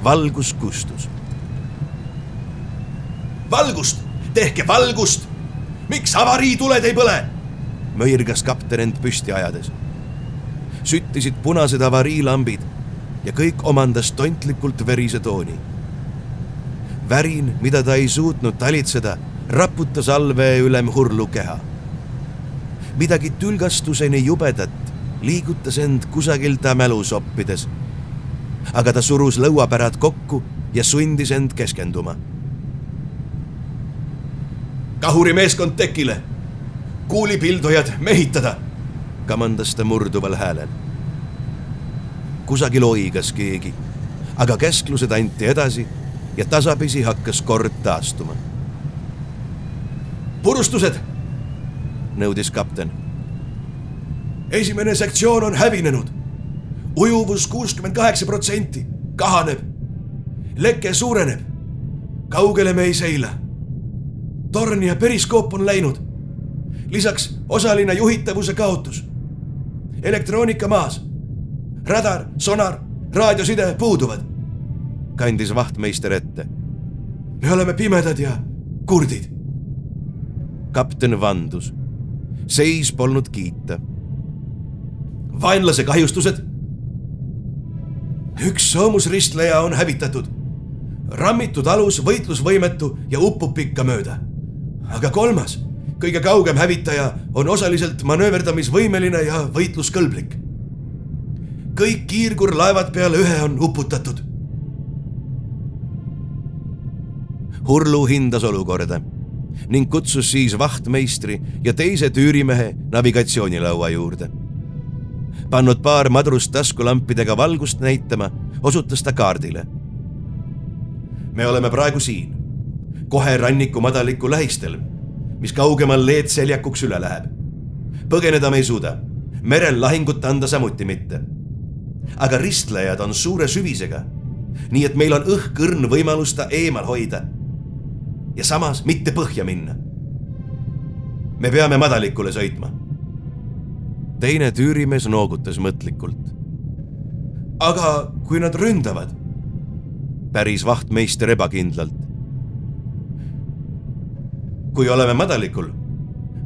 valgus kustus. Valgust, tehke valgust. miks avariituled ei põle? möirgas kapten end püsti ajades. süttisid punased avariilambid ja kõik omandas tontlikult verise tooni. värin, mida ta ei suutnud talitseda, raputas allvee ülem hurlu keha. midagi tülgastuseni jubedat liigutas end kusagil ta mälu soppides. aga ta surus lõuapärad kokku ja sundis end keskenduma. Kahurimeeskond tekile, kuulipildujad mehitada, kamandas ta murduval häälel. kusagil oigas keegi, aga käsklused anti edasi ja tasapisi hakkas kord taastuma. purustused, nõudis kapten esimene sektsioon on hävinenud. ujuvus kuuskümmend kaheksa protsenti, kahaneb. leke suureneb. kaugele me ei seila. Torn ja periskoop on läinud. lisaks osaline juhitavuse kaotus. elektroonika maas. radar, sonar, raadioside puuduvad. kandis vahtmeister ette. me oleme pimedad ja kurdid. kapten vandus. seis polnud kiita vaenlase kahjustused? üks soomusristleja on hävitatud. rammitud alus võitlusvõimetu ja upub pikkamööda. Aga kolmas, kõige kaugem hävitaja on osaliselt manööverdamisvõimeline ja võitluskõlblik. kõik kiirgurlaevad peale ühe on uputatud. Hurlu hindas olukorda ning kutsus siis vahtmeistri ja teise tüürimehe navigatsioonilaua juurde pannud paar madrust taskulampidega valgust näitama, osutas ta kaardile. me oleme praegu siin. Kohe ranniku madaliku lähistel, mis kaugemal leedseljakuks üle läheb. põgeneda me ei suuda, merel lahingut anda samuti mitte. aga ristlejad on suure süvisega, nii et meil on õhkõrn võimalus ta eemal hoida. ja samas mitte põhja minna. me peame madalikule sõitma teine tüürimees noogutas mõtlikult. aga kui nad ründavad? päris vahtmeister ebakindlalt. Kui oleme madalikul,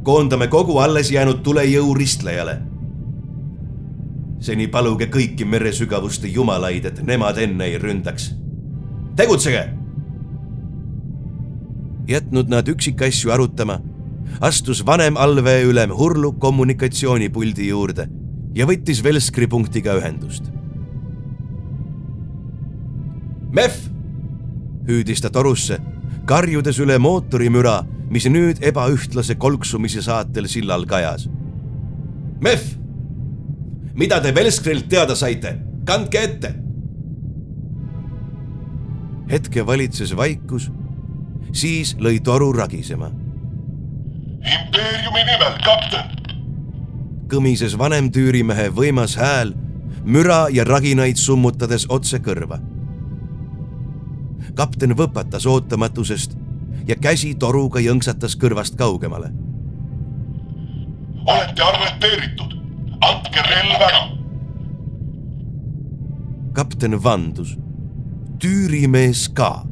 koondame kogu alles jäänud tulejõu ristlejale. seni paluge kõiki meresügavuste jumalaid, et nemad enne ei ründaks. tegutsege! jätnud nad üksikasju arutama astus vanem allveeülem Hurlu kommunikatsioonipuldi juurde ja võttis Velskri punktiga ühendust. Mef, hüüdis ta torusse, karjudes üle mootorimüra, mis nüüd ebaühtlase kolksumise saatel sillal kajas. Mef, mida te Velskrilt teada saite, kandke ette. hetke valitses vaikus, siis lõi toru ragisema impeeriumi nimel, kapten. kõmises vanem tüürimehe võimas hääl müra ja raginaid summutades otse kõrva. kapten võpatas ootamatusest ja käsi toruga jõnksatas kõrvast kaugemale. olete arreteeritud, andke relv ära. kapten vandus. tüürimees ka.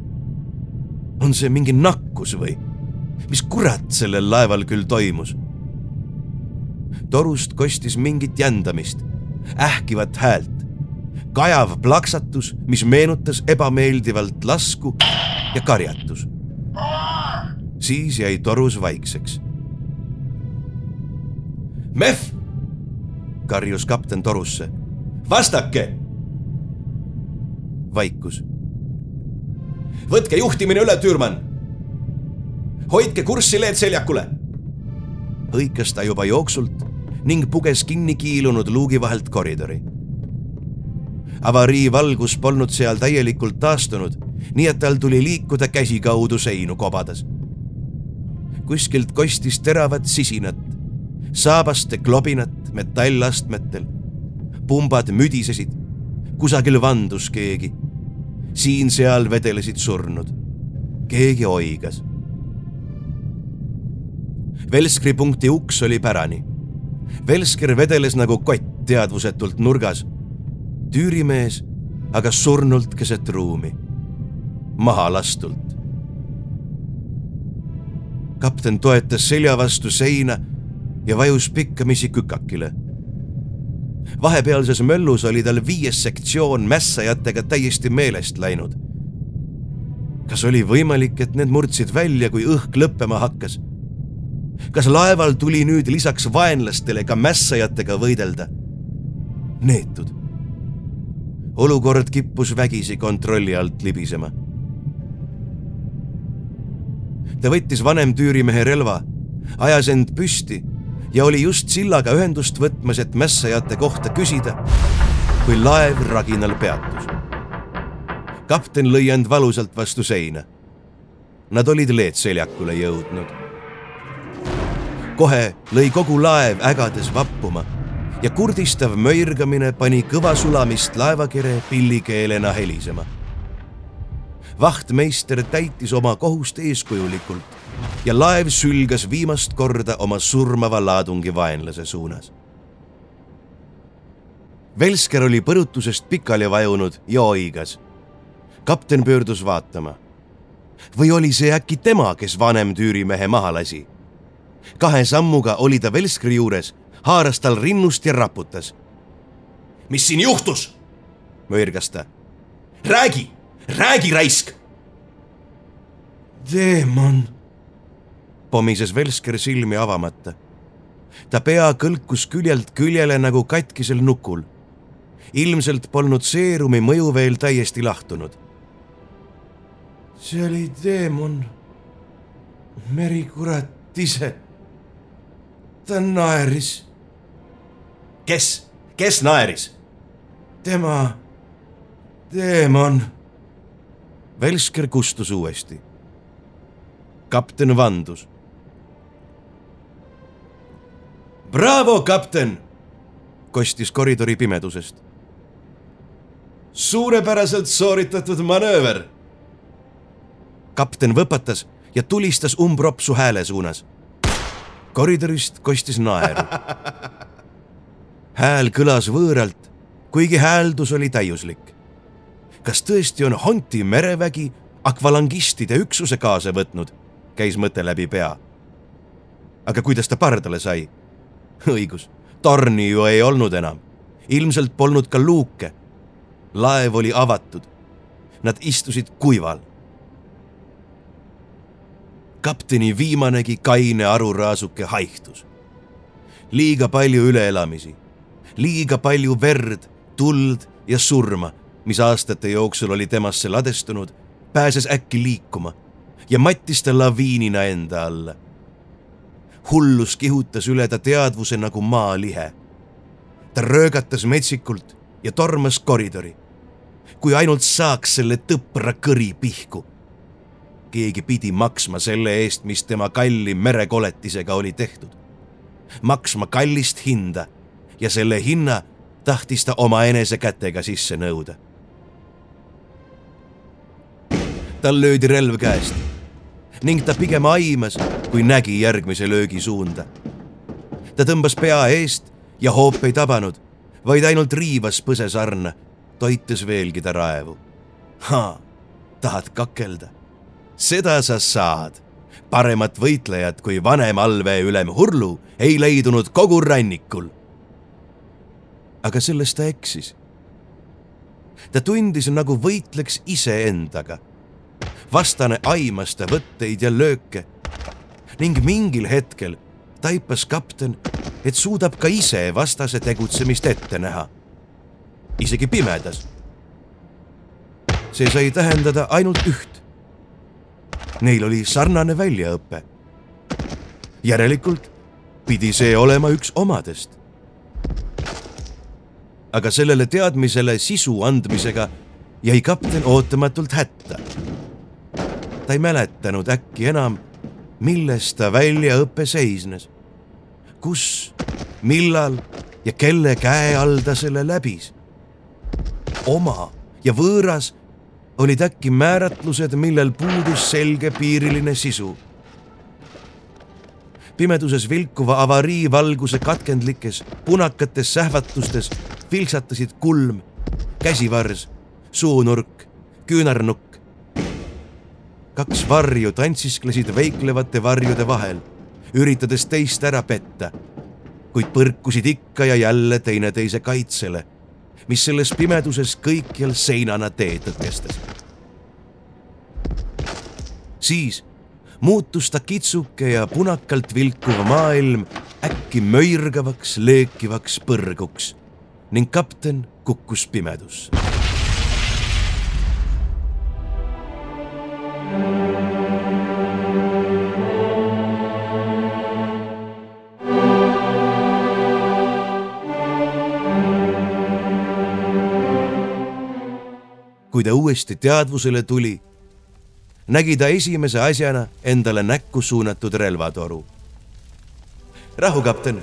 on see mingi nakkus või? mis kurat sellel laeval küll toimus? torust kostis mingit jändamist, ähkivat häält, kajav plaksatus, mis meenutas ebameeldivalt lasku ja karjatus. Siis jäi torus vaikseks. Mehv, karjus kapten torusse. vastake. vaikus. võtke juhtimine üle, Türman hoidke kurssi leedseljakule. hõikas ta juba jooksult ning puges kinni kiilunud luugi vahelt koridori. avarii valgus polnud seal täielikult taastunud, nii et tal tuli liikuda käsikaudu seinu kobades. Kuskilt kostis teravat sisinat, saabaste klobinat metallastmetel. pumbad müdisesid, kusagil vandus keegi. siin-seal vedelesid surnud. keegi oigas Velskri punkti uks oli pärani. Velsker vedeles nagu kott teadvusetult nurgas. tüürimees aga surnult keset ruumi, maha lastult. Kapten toetas selja vastu seina ja vajus pikkamisi kükakile. vahepealses möllus oli tal viies sektsioon mässajatega täiesti meelest läinud. kas oli võimalik, et need murdsid välja, kui õhk lõppema hakkas kas laeval tuli nüüd lisaks vaenlastele ka mässajatega võidelda? neetud. olukord kippus vägisi kontrolli alt libisema. Ta võttis vanem tüürimehe relva, ajas end püsti ja oli just sillaga ühendust võtmas, et mässajate kohta küsida, kui laev raginal peatus. kapten lõi end valusalt vastu seina. Nad olid leedseljakule jõudnud kohe lõi kogu laev ägades vappuma ja kurdistav möirgamine pani kõva sulamist laevakere pillikeelena helisema. Vahtmeister täitis oma kohust eeskujulikult ja laev sülgas viimast korda oma surmava laadungi vaenlase suunas. Velsker oli põrutusest pikali vajunud ja oigas. kapten pöördus vaatama. või oli see äkki tema, kes vanem tüürimehe maha lasi? kahe sammuga oli ta Velskri juures, haaras tal rinnust ja raputas. mis siin juhtus? möirgas ta. räägi, räägi, raisk. teemon, pomises Velsker silmi avamata. ta pea kõlkus küljelt küljele nagu katkisel nukul. ilmselt polnud seerumi mõju veel täiesti lahtunud. see oli teemon, merikurat ise ta naeris. kes, kes naeris? tema, teemon. Velsker kustus uuesti. kapten vandus. Bravo, kapten, kostis koridori pimedusest. suurepäraselt sooritatud manööver. kapten võpatas ja tulistas umbropsu hääle suunas. koridorist kostis naeru. hääl kõlas võõralt, kuigi hääldus oli täiuslik. Kas tõesti on Honti merevägi akvalangistide üksuse kaasa võtnud, käis mõte läbi pea. aga kuidas ta pardale sai? õigus, torni ju ei olnud enam. ilmselt polnud ka luuke. laev oli avatud. Nad istusid kuival. kapteni viimanegi kaine aruraasuke haihtus. liiga palju üleelamisi, liiga palju verd, tuld ja surma, mis aastate jooksul oli temasse ladestunud, pääses äkki liikuma ja mattis ta laviinina enda alla hullus kihutas üle ta teadvuse nagu maalihe. ta röögatas metsikult ja tormas koridori. kui ainult saaks selle tõpra kõri pihku. keegi pidi maksma selle eest, mis tema kalli merekoletisega oli tehtud. maksma kallist hinda ja selle hinna tahtis ta omaenese kätega sisse nõuda. Tal löödi relv käest ning ta pigem aimas, kui nägi järgmise löögi suunda. ta tõmbas pea eest ja hoop ei tabanud, vaid ainult riivas põsesarna, toites veelgi ta raevu. tahad kakelda? seda sa saad. paremat võitlejat kui vanem allveeülem Hurlu ei leidunud kogu rannikul. aga selles ta eksis. ta tundis, nagu võitleks iseendaga vastane aimas ta võtteid ja lööke ning mingil hetkel taipas kapten, et suudab ka ise vastase tegutsemist ette näha, isegi pimedas. see sai tähendada ainult üht. Neil oli sarnane väljaõpe. järelikult pidi see olema üks omadest. aga sellele teadmisele sisu andmisega jäi kapten ootamatult hätta ta ei mäletanud äkki enam, milles ta väljaõpe seisnes. kus, millal ja kelle käe all ta selle läbis. oma ja võõras olid äkki määratlused, millel puudus selgepiiriline sisu. pimeduses vilkuva avariivalguse katkendlikes punakates sähvatustes vilksatasid kulm, käsivars, suunurk, küünarnukk, kaks varju tantsisklesid veiklevate varjude vahel, üritades teist ära petta, kuid põrkusid ikka ja jälle teineteise kaitsele, mis selles pimeduses kõikjal seinana tee tõkestas. siis muutus ta kitsuke ja punakalt vilkuv maailm äkki möirgavaks, leekivaks põrguks ning kapten kukkus pimedusse. Kui ta uuesti teadvusele tuli, nägi ta esimese asjana endale näkku suunatud relvatoru. rahu, kapten,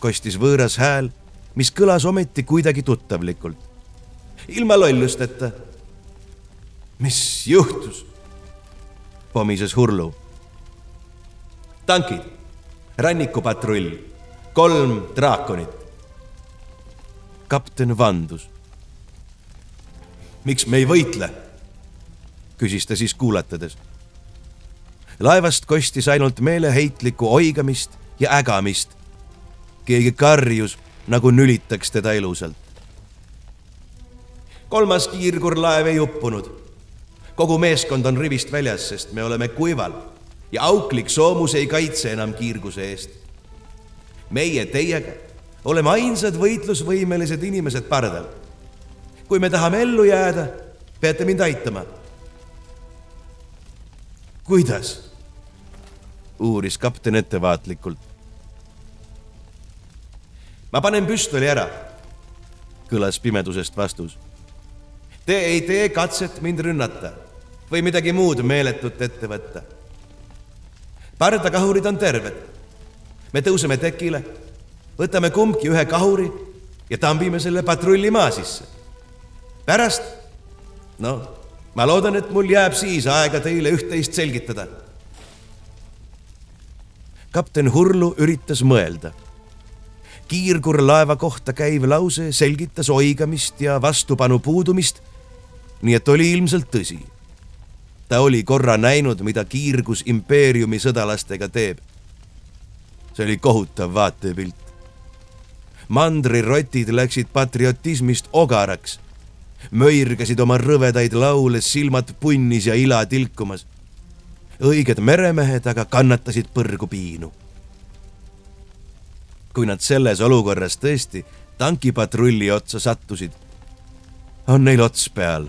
kostis võõras hääl, mis kõlas ometi kuidagi tuttavlikult. ilma lollusteta. mis juhtus? pomises Hurlu. tankid, rannikupatrull, kolm draakonit. kapten vandus miks me ei võitle? küsis ta siis kuulatades. laevast kostis ainult meeleheitlikku oigamist ja ägamist. keegi karjus, nagu nülitaks teda elusalt. kolmas kiirgurlaev ei uppunud. kogu meeskond on rivist väljas, sest me oleme kuival ja auklik soomus ei kaitse enam kiirguse eest. meie teiega oleme ainsad võitlusvõimelised inimesed pardal kui me tahame ellu jääda, peate mind aitama. kuidas? uuris kapten ettevaatlikult. ma panen püstoli ära, kõlas pimedusest vastus. Te ei tee katset mind rünnata, või midagi muud meeletut ette võtta. pardakahurid on terved. me tõuseme tekile, võtame kumbki ühe kahuri ja tambime selle patrulli maa sisse. Pärast, no ma loodan, et mul jääb siis aega teile üht-teist selgitada. kapten Hurlu üritas mõelda kiirgurlaeva kohta käiv lause selgitas oigamist ja vastupanu puudumist, nii et oli ilmselt tõsi. ta oli korra näinud, mida kiirgus impeeriumi sõdalastega teeb. see oli kohutav vaatepilt. mandrirotid läksid patriotismist ogaraks, möirgasid oma rõvedaid laule, silmad punnis ja ila tilkumas. õiged meremehed aga kannatasid põrgu piinu kui nad selles olukorras tõesti tankipatrulli otsa sattusid, on neil ots peal.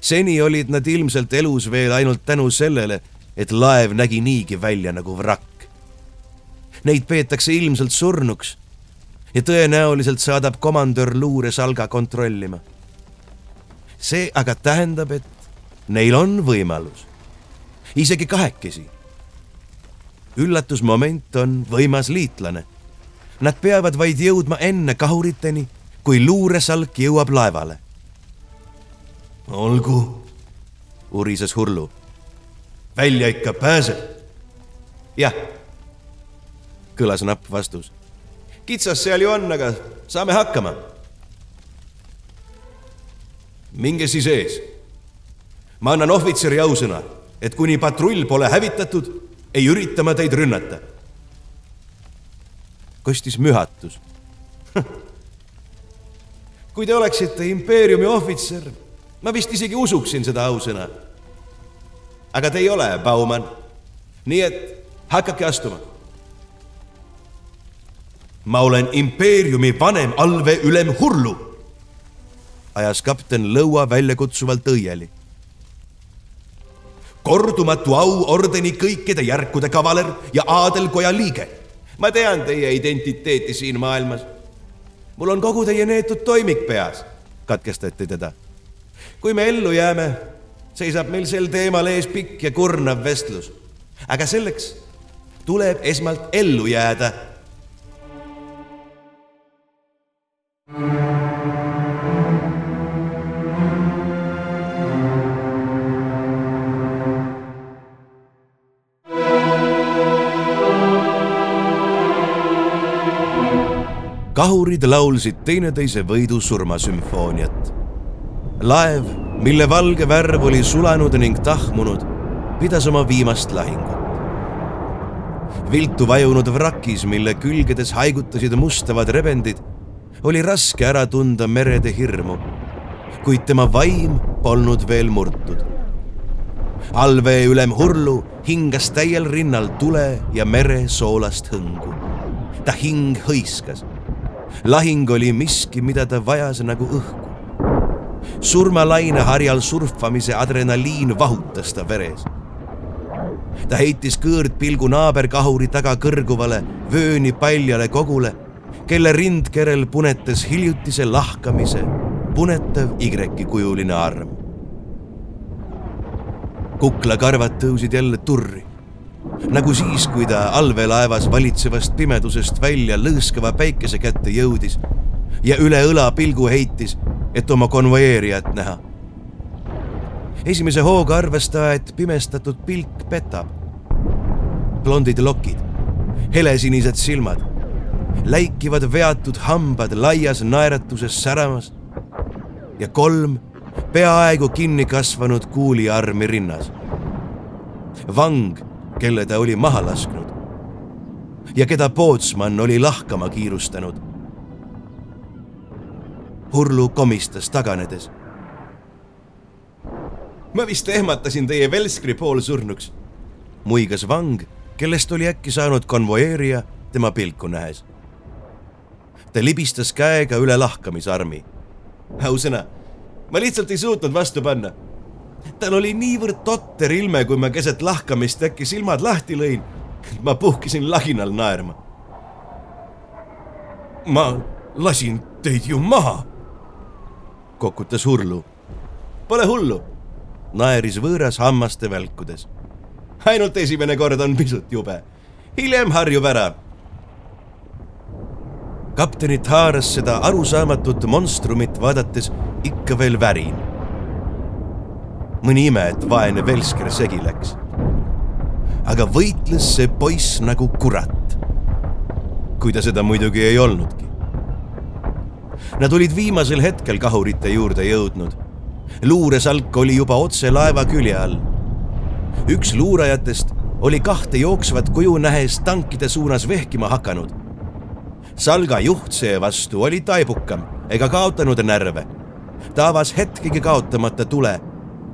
seni olid nad ilmselt elus veel ainult tänu sellele, et laev nägi niigi välja nagu vrakk. Neid peetakse ilmselt surnuks ja tõenäoliselt saadab komandör luuresalga kontrollima. See aga tähendab, et neil on võimalus, isegi kahekesi. üllatusmoment on võimas liitlane Nad peavad vaid jõudma enne kahuriteni, kui luuresalk jõuab laevale. olgu, urises Hurlu. välja ikka pääseb. jah, kõlas napp vastus. kitsas seal ju on, aga saame hakkama. Minge siis ees. ma annan ohvitseri ausõna, et kuni patrull pole hävitatud, ei ürita ma teid rünnata kostis mühatus kui te oleksite impeeriumi ohvitser, ma vist isegi usuksin seda ausõna. aga te ei ole, Baumann. nii et hakake astuma. ma olen impeeriumi vanem allveeülem Hurlu, ajas kapten lõua väljakutsuvalt õieli. kordumatu auordeni kõikide järkude kavaler ja aadelkoja liige ma tean teie identiteeti siin maailmas. mul on kogu teie neetud toimik peas, katkestati teda. kui me ellu jääme, seisab meil sel teemal ees pikk ja kurnav vestlus. aga selleks tuleb esmalt ellu jääda kahurid laulsid teineteise võidu surmasümfooniat. laev, mille valge värv oli sulanud ning tahmunud, pidas oma viimast lahingut. viltu vajunud vrakis, mille külgedes haigutasid mustavad rebendid, oli raske ära tunda merede hirmu, kuid tema vaim polnud veel murtud. allveeülem Hurlu hingas täiel rinnal tule ja mere soolast hõngu. ta hing hõiskas lahing oli miski, mida ta vajas nagu õhku. surmalaine harjal surfamise adrenaliin vahutas ta veres. ta heitis kõõrdpilgu naaberkahuri taga kõrguvale vööni paljale kogule, kelle rindkerel punetas hiljutise lahkamise punetav Y-kujuline arm. kuklakarvad tõusid jälle turri nagu siis, kui ta allveelaevas valitsevast pimedusest välja lõõskava päikese kätte jõudis ja üle õla pilgu heitis, et oma konvoeerijat näha. esimese hooga arvas ta, et pimestatud pilk petab. blondid lokid, helesinised silmad, läikivad veatud hambad laias naeratuses säramas ja kolm peaaegu kinni kasvanud kuuliarmi rinnas. vang kelle ta oli maha lasknud ja keda pootsman oli lahkama kiirustanud. Hurlu komistas taganedes. ma vist ehmatasin teie Velskri poolsurnuks, muigas vang, kellest oli äkki saanud konvoeerija tema pilku nähes. ta libistas käega üle lahkamisarmi. ausõna, ma lihtsalt ei suutnud vastu panna tal oli niivõrd totter ilme, kui ma keset lahkamist äkki silmad lahti lõin, et ma puhkesin laginal naerma. ma lasin teid ju maha, kokutas Hurlu. Pole hullu, naeris võõras hammaste välkudes. ainult esimene kord on pisut jube, hiljem harjub ära. kaptenit haaras seda arusaamatut monstrumit vaadates ikka veel värin. Mõni ime, et vaene Velsker segi läks. aga võitles see poiss nagu kurat. kui ta seda muidugi ei olnudki. Nad olid viimasel hetkel kahurite juurde jõudnud. luuresalk oli juba otse laeva külje all. üks luurajatest oli kahte jooksvat kuju nähes tankide suunas vehkima hakanud. salga juht seevastu oli taibukam ega kaotanud närve. ta avas hetkegi kaotamata tule,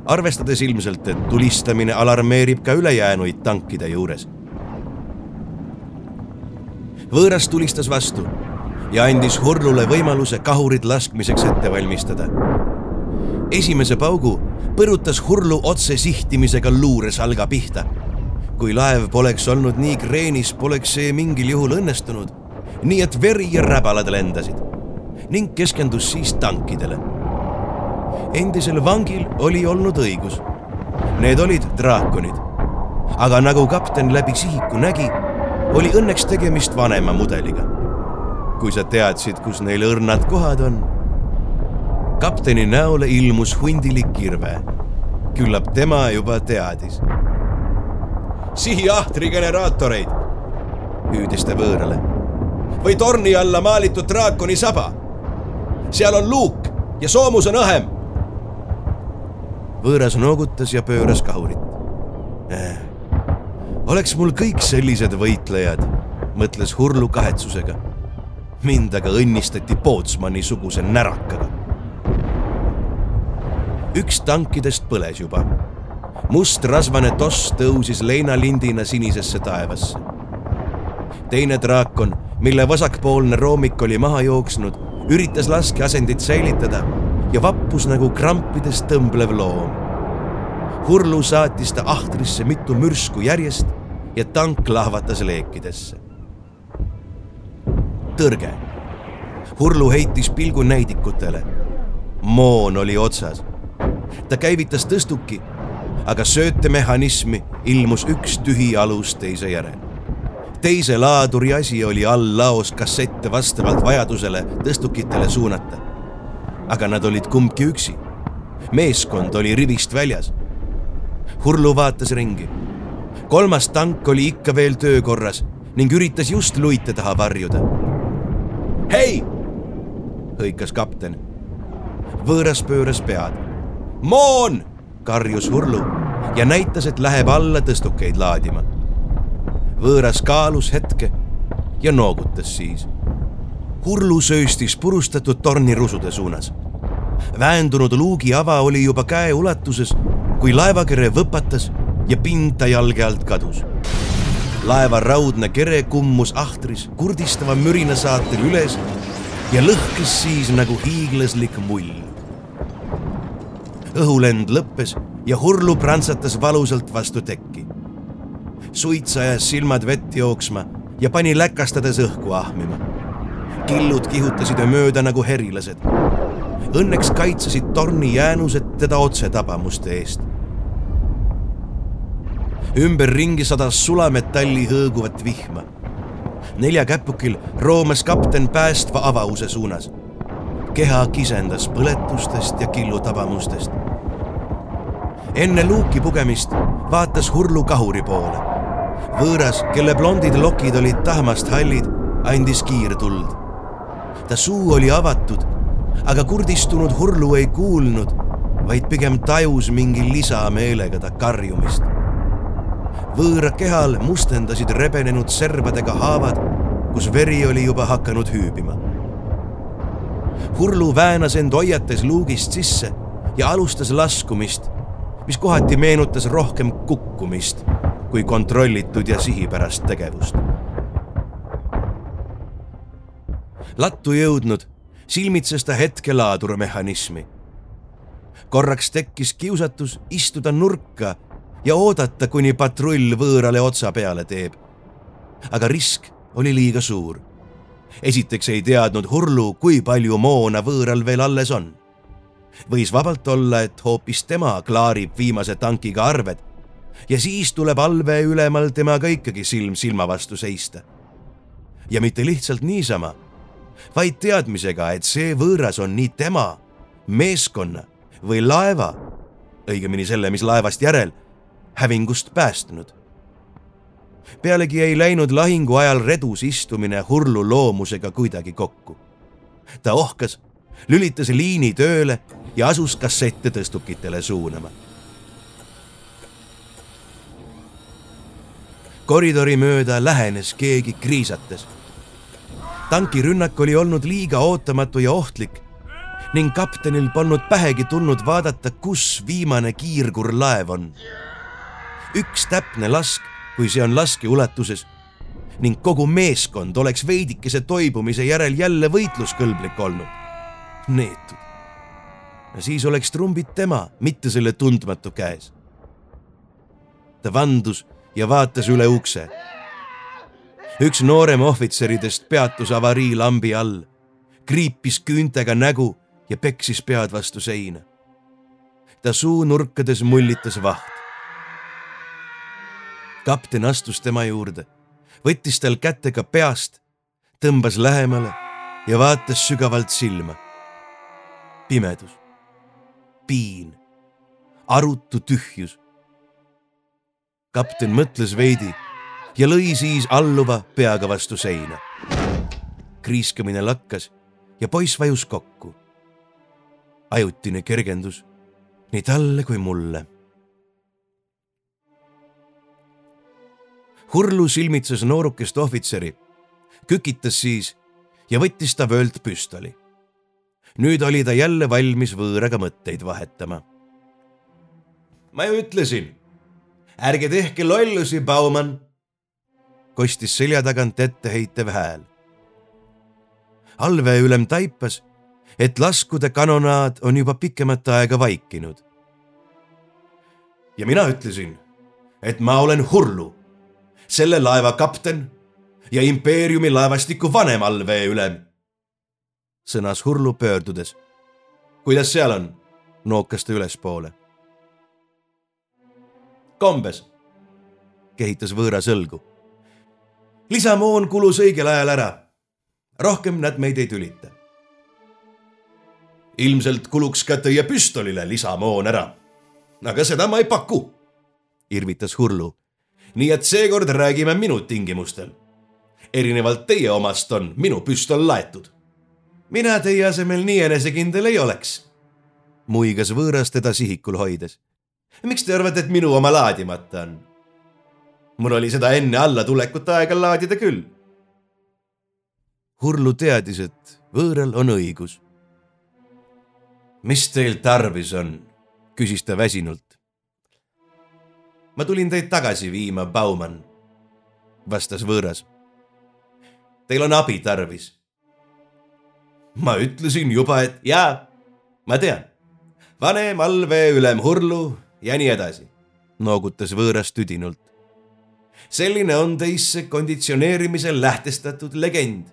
arvestades ilmselt, et tulistamine alarmeerib ka ülejäänuid tankide juures. võõras tulistas vastu ja andis Hurlule võimaluse kahurid laskmiseks ette valmistada. esimese paugu põrutas Hurlu otse sihtimisega luuresalga pihta. kui laev poleks olnud nii kreenis, poleks see mingil juhul õnnestunud. nii et veri ja räbalad lendasid ning keskendus siis tankidele. Endisel vangil oli olnud õigus. Need olid draakonid. aga nagu kapten läbi sihiku nägi, oli õnneks tegemist vanema mudeliga kui sa teadsid, kus neil õrnad kohad on. kapteni näole ilmus hundilik kirve. küllap tema juba teadis. sihi ahtri generaatoreid, hüüdis ta võõrale. või torni alla maalitud draakoni saba. seal on luuk ja soomus on õhem. Võõras noogutas ja pööras kahurit eh.. oleks mul kõik sellised võitlejad, mõtles Hurlu kahetsusega mind aga õnnistati Pootsmani suguse närakaga. üks tankidest põles juba. must rasvane toss tõusis leinalindina sinisesse taevasse. teine draakon, mille vasakpoolne roomik oli maha jooksnud, üritas laskeasendit säilitada ja vappus nagu krampides tõmblev loom. Hurlu saatis ta ahtrisse mitu mürsku järjest ja tank lahvatas leekidesse tõrge. Hurlu heitis pilgu näidikutele. moon oli otsas. ta käivitas tõstuki, aga söötemehhanismi ilmus üks tühi alus teise järel. teise laaduri asi oli all laos kassette vastavalt vajadusele tõstukitele suunata. Aga nad olid kumbki üksi. meeskond oli rivist väljas. Hurlu vaatas ringi. kolmas tank oli ikka veel töökorras ning üritas just luite taha varjuda hei, hõikas kapten. võõras pööras pead. moon, karjus Hurlu ja näitas, et läheb alla tõstukeid laadima. võõras kaalus hetke ja noogutas siis. Hurlu sööstis purustatud tornirusude suunas. väändunud luugi ava oli juba käeulatuses, kui laevakere võpatas ja pind ta jalge alt kadus laeva raudne kere kummus ahtris kurdistava mürina saatel üles ja lõhkes siis nagu hiiglaslik mull. õhulend lõppes ja Hurlu prantsatas valusalt vastu tekki. suits ajas silmad vett jooksma ja pani läkastades õhku ahmima. Killud kihutasid mööda nagu herilased. Õnneks kaitsesid torni jäänused teda otsetabamuste eest ümberringi sadas sulametalli hõõguvat vihma. neljakäpukil roomas kapten päästva avause suunas. keha kisendas põletustest ja killutabamustest. enne luuki pugemist vaatas Hurlu kahuri poole. võõras, kelle blondid lokid olid tahmast hallid, andis kiirtuld. Ta suu oli avatud, aga kurdistunud Hurlu ei kuulnud, vaid pigem tajus mingi lisameelega ta karjumist võõra kehal mustendasid rebenenud serbadega haavad, kus veri oli juba hakanud hüübima. Hurlu väänas end hoiates luugist sisse ja alustas laskumist, mis kohati meenutas rohkem kukkumist kui kontrollitud ja sihipärast tegevust. Lattu jõudnud, silmitses ta hetke laadurmehhanismi. korraks tekkis kiusatus istuda nurka ja oodata, kuni patrull võõrale otsa peale teeb. aga risk oli liiga suur. esiteks ei teadnud Hurlu, kui palju moona võõral veel alles on. võis vabalt olla, et hoopis tema klaarib viimase tankiga arved ja siis tuleb allvee ülemal temaga ikkagi silm silma vastu seista. ja mitte lihtsalt niisama, vaid teadmisega, et see võõras on nii tema, meeskonna või laeva, õigemini selle, mis laevast järel, hävingust päästnud. pealegi ei läinud lahingu ajal redus istumine hurlu loomusega kuidagi kokku. ta ohkas, lülitas liini tööle ja asus kassette tõstukitele suunama koridori mööda lähenes keegi kriisates. Tankirünnak oli olnud liiga ootamatu ja ohtlik ning kaptenil polnud pähegi tulnud vaadata, kus viimane kiirgurlaev on. üks täpne lask, kui see on laskeulatuses ning kogu meeskond oleks veidikese toibumise järel jälle võitluskõlblik olnud. neetud. siis oleks trumbid tema, mitte selle tundmatu käes. ta vandus ja vaatas üle ukse. Üks noorem ohvitseridest peatus avariilambi all, kriipis küüntega nägu ja peksis pead vastu seina. ta suunurkades mullitas vaht. kapten astus tema juurde, võttis tal kätega peast, tõmbas lähemale ja vaatas sügavalt silma. pimedus, piin, arutu tühjus kapten mõtles veidi ja lõi siis alluva peaga vastu seina. kriiskamine lakkas ja poiss vajus kokku. ajutine kergendus nii talle kui mulle. Hurlu silmitses noorukest ohvitseri, kükitas siis ja võttis ta vöölt püstoli. nüüd oli ta jälle valmis võõraga mõtteid vahetama. ma ju ütlesin ärge tehke lollusi, Baumann, kostis selja tagant etteheitev hääl. allveeülem taipas, et laskude kanonaad on juba pikemat aega vaikinud. ja mina ütlesin, et ma olen Hurlu, selle laeva kapten ja impeeriumi laevastiku vanem allveeülem, sõnas Hurlu pöördudes. kuidas seal on? nookas ta ülespoole kombes, kehitas võõras õlgu. Lisamoon kulus õigel ajal ära. rohkem nad meid ei tülita. ilmselt kuluks ka teie püstolile lisamoon ära. aga seda ma ei paku, irvitas Hurlu. nii et seekord räägime minu tingimustel. erinevalt teie omast on minu püstol laetud. mina teie asemel nii enesekindel ei oleks, muigas võõras teda sihikul hoides miks te arvate, et minu oma laadimata on? Mul oli seda enne allatulekut aega laadida küll. Hurlu teadis, et võõral on õigus. mis teil tarvis on? küsis ta väsinult. ma tulin teid tagasi viima, Baumann, vastas võõras. Teil on abi tarvis. ma ütlesin juba, et jaa, ma tean. vanem allveeülem Hurlu ja nii edasi, noogutas võõras tüdinult. Selline on teisse konditsioneerimisel lähtestatud legend.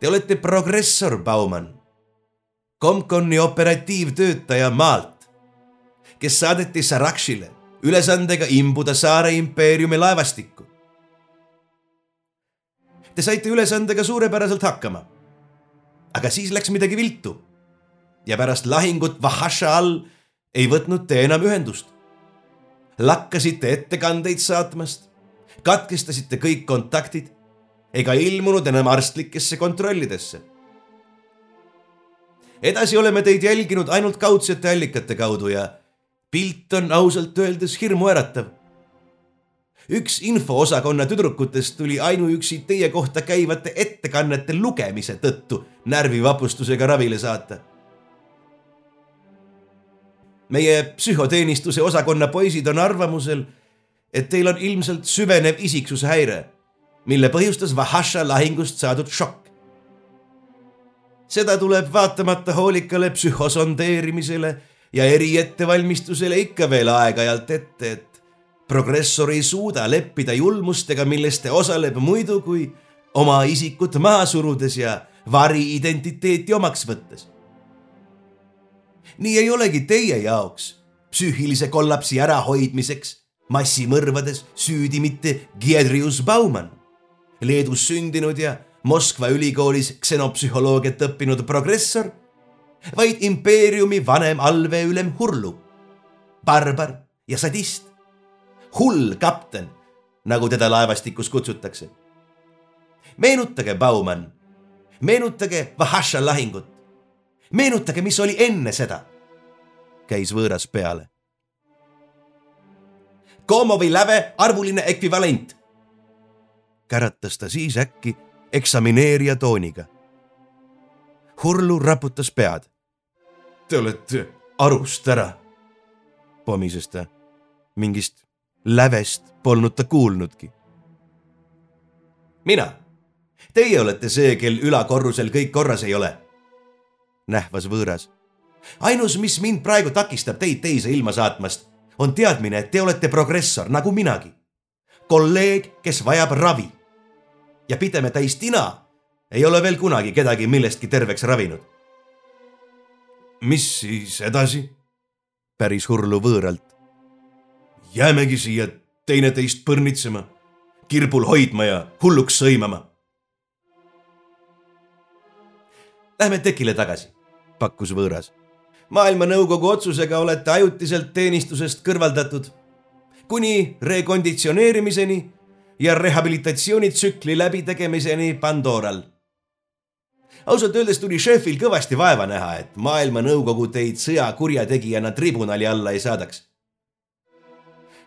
Te olete progressor, Baumann, Comconi operatiivtöötaja maalt, kes saadeti Sarakšile ülesandega imbuda Saare impeeriumi laevastikku. Te saite ülesandega suurepäraselt hakkama. aga siis läks midagi viltu ja pärast lahingut Vahasha all ei võtnud te enam ühendust. Lakkasite ettekandeid saatmast, katkestasite kõik kontaktid ega ilmunud enam arstlikesse kontrollidesse. edasi oleme teid jälginud ainult kaudsete allikate kaudu ja pilt on ausalt öeldes hirmuäratav. üks infoosakonna tüdrukutest tuli ainuüksi teie kohta käivate ettekannete lugemise tõttu närvivapustusega ravile saata meie psühhoteenistuse osakonna poisid on arvamusel, et teil on ilmselt süvenev isiksushäire, mille põhjustas Vahasha lahingust saadud šokk. seda tuleb vaatamata hoolikale psühhosondeerimisele ja eriettevalmistusele ikka veel aeg-ajalt ette, et progressor ei suuda leppida julmustega, milles ta osaleb muidu kui oma isikut maha surudes ja variidentiteeti omaks võttes nii ei olegi teie jaoks psüühilise kollapsi ärahoidmiseks massimõrvades süüdi mitte Giedrius Baumann, Leedus sündinud ja Moskva ülikoolis ksenopsühholoogiat õppinud progressor, vaid impeeriumi vanem allveeülem Hurlu, barbar ja sadist, hull kapten, nagu teda laevastikus kutsutakse. meenutage Baumann, meenutage Vahasha lahingut, meenutage, mis oli enne seda, käis võõras peale Komovi läve arvuline ekvivalent. käratas ta siis äkki eksamineerija tooniga. Hurlu raputas pead. Te olete arust ära, pomises ta. mingist lävest polnud ta kuulnudki. mina, teie olete see, kel ülakorrusel kõik korras ei ole. Nähvas võõras. ainus, mis mind praegu takistab teid teise ilma saatmast on teadmine, et te olete progressor nagu minagi. kolleeg, kes vajab ravi. ja pideme täis tina ei ole veel kunagi kedagi millestki terveks ravinud. mis siis edasi? päris hurlu võõralt. jäämegi siia teineteist põrnitsema, kirbul hoidma ja hulluks sõimama. Lähme tekile tagasi, pakkus võõras maailmanõukogu otsusega olete ajutiselt teenistusest kõrvaldatud kuni rekonditsioneerimiseni ja rehabilitatsioonitsükli läbitegemiseni Pandoral. ausalt öeldes tuli šefil kõvasti vaeva näha, et maailmanõukogu teid sõjakurjategijana tribunali alla ei saadaks.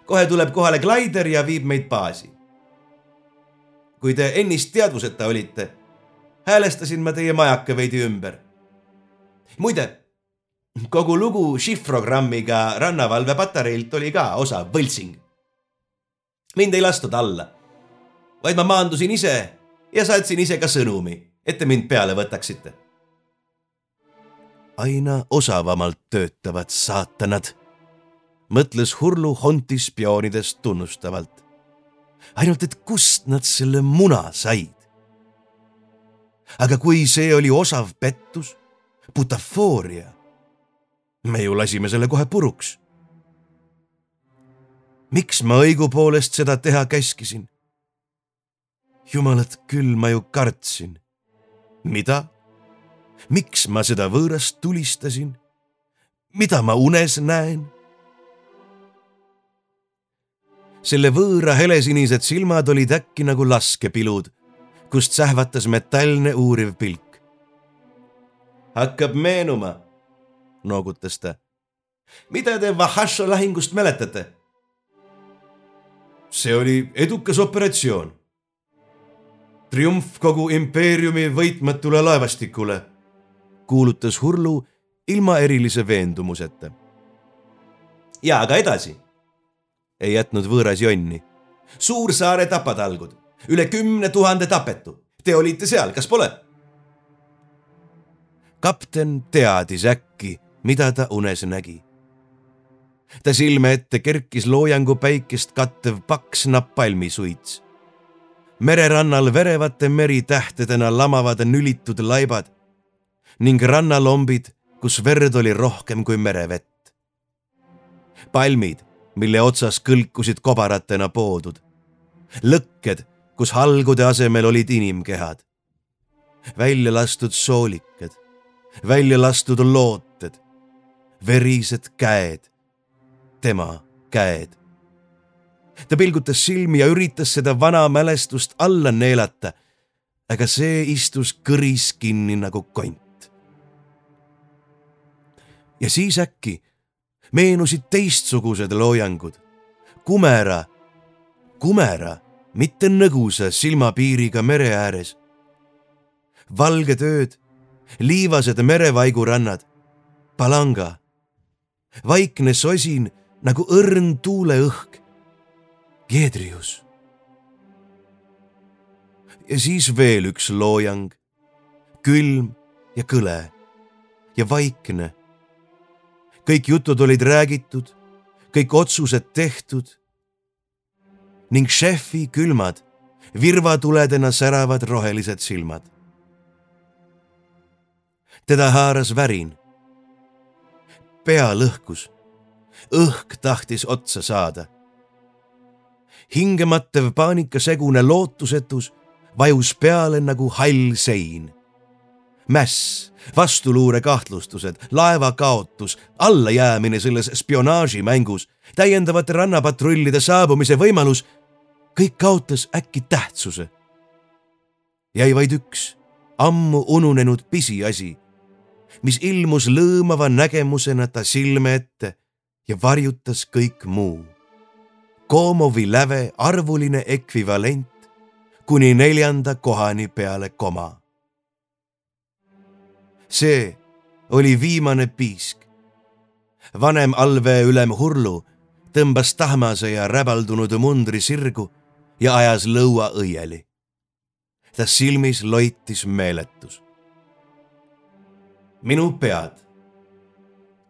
kohe tuleb kohale Glider ja viib meid baasi. kui te ennist teadvuseta olite, häälestasin ma teie majaka veidi ümber. Muide kogu lugu šifrogrammiga rannavalvepatareilt oli ka osav võltsing. mind ei lastud alla, vaid ma maandusin ise ja saatsin ise ka sõnumi, et te mind peale võtaksite. aina osavamalt töötavad saatanad, mõtles Hurlu Honti spioonidest tunnustavalt. ainult et kust nad selle muna said? aga kui see oli osav pettus, butafooria me ju lasime selle kohe puruks. miks ma õigupoolest seda teha käskisin? jumalat küll, ma ju kartsin. mida? miks ma seda võõrast tulistasin? mida ma unes näen? selle võõra helesinised silmad olid äkki nagu laskepilud, kust sähvatas metallne uuriv pilk. Hakkab meenuma noogutas ta. mida te Vahasho lahingust mäletate? see oli edukas operatsioon. triumf kogu impeeriumi võitmatule laevastikule, kuulutas Hurlu ilma erilise veendumuseta. ja aga edasi? ei jätnud võõras jonni. Suursaare tapatalgud, üle kümne tuhande tapetu. Te olite seal, kas pole? Kapten teadis äkki mida ta unes nägi. ta silme ette kerkis loojangu päikest kattev paks napalmisuits. mererannal verevate meritähtedena lamavad nülitud laibad ning rannalombid, kus verd oli rohkem kui merevett. palmid, mille otsas kõlkusid kobaratena poodud. lõkked, kus halgude asemel olid inimkehad. välja lastud soolikad, välja lastud looted verised käed, tema käed. ta pilgutas silmi ja üritas seda vana mälestust alla neelata, aga see istus kõris kinni nagu kont. ja siis äkki meenusid teistsugused loojangud. kumera, kumera, mitte nõgusa silmapiiriga mere ääres. valged ööd, liivased merevaigurannad, palanga vaikne sosin nagu õrn tuuleõhk. Geedrius. ja siis veel üks loojang, külm ja kõle ja vaikne. kõik jutud olid räägitud, kõik otsused tehtud ning šefi külmad, virvatuledena säravad rohelised silmad. Teda haaras värin pea lõhkus. õhk tahtis otsa saada. hingematev paanikasegune lootusetus vajus peale nagu hall sein. mäss, vastuluure kahtlustused, laeva kaotus, allajäämine selles spionaažimängus, täiendavate rannapatrullide saabumise võimalus, kõik kaotas äkki tähtsuse. jäi vaid üks ammu ununenud pisiasi, mis ilmus lõõmava nägemusena ta silme ette ja varjutas kõik muu. Komovi läve arvuline ekvivalent kuni neljanda kohani peale koma. see oli viimane piisk. vanem allveeülem Hurlu tõmbas tahmase ja räbaldunud mundri sirgu ja ajas lõua õieli. ta silmis loitis meeletus. Minu pead.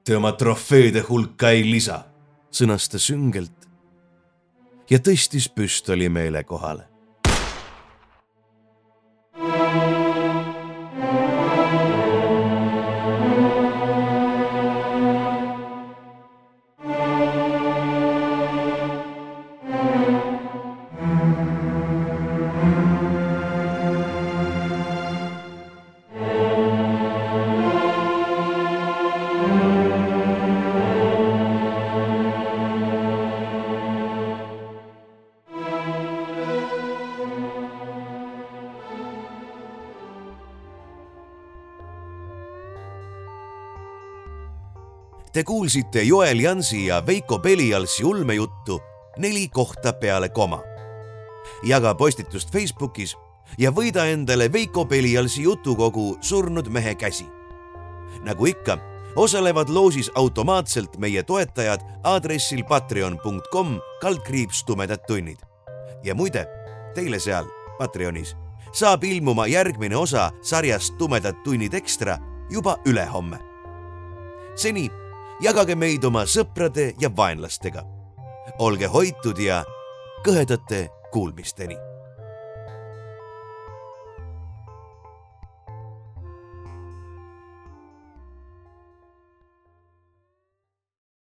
Te oma trofeede hulka ei lisa, sõnas ta süngelt ja tõstis püstoli meele kohale kuulsite Joel Jansi ja Veiko Pelialsi ulmejuttu Neli kohta peale koma. jaga postitust Facebookis ja võida endale Veiko Pelialsi jutukogu Surnud mehe käsi. nagu ikka, osalevad loosis automaatselt meie toetajad aadressil patreon.com kaldkriips tumedad tunnid. ja muide, teile seal Patreonis saab ilmuma järgmine osa sarjast Tumedad tunnid ekstra juba ülehomme. seni jagage meid oma sõprade ja vaenlastega. olge hoitud ja kõhedate kuulmisteni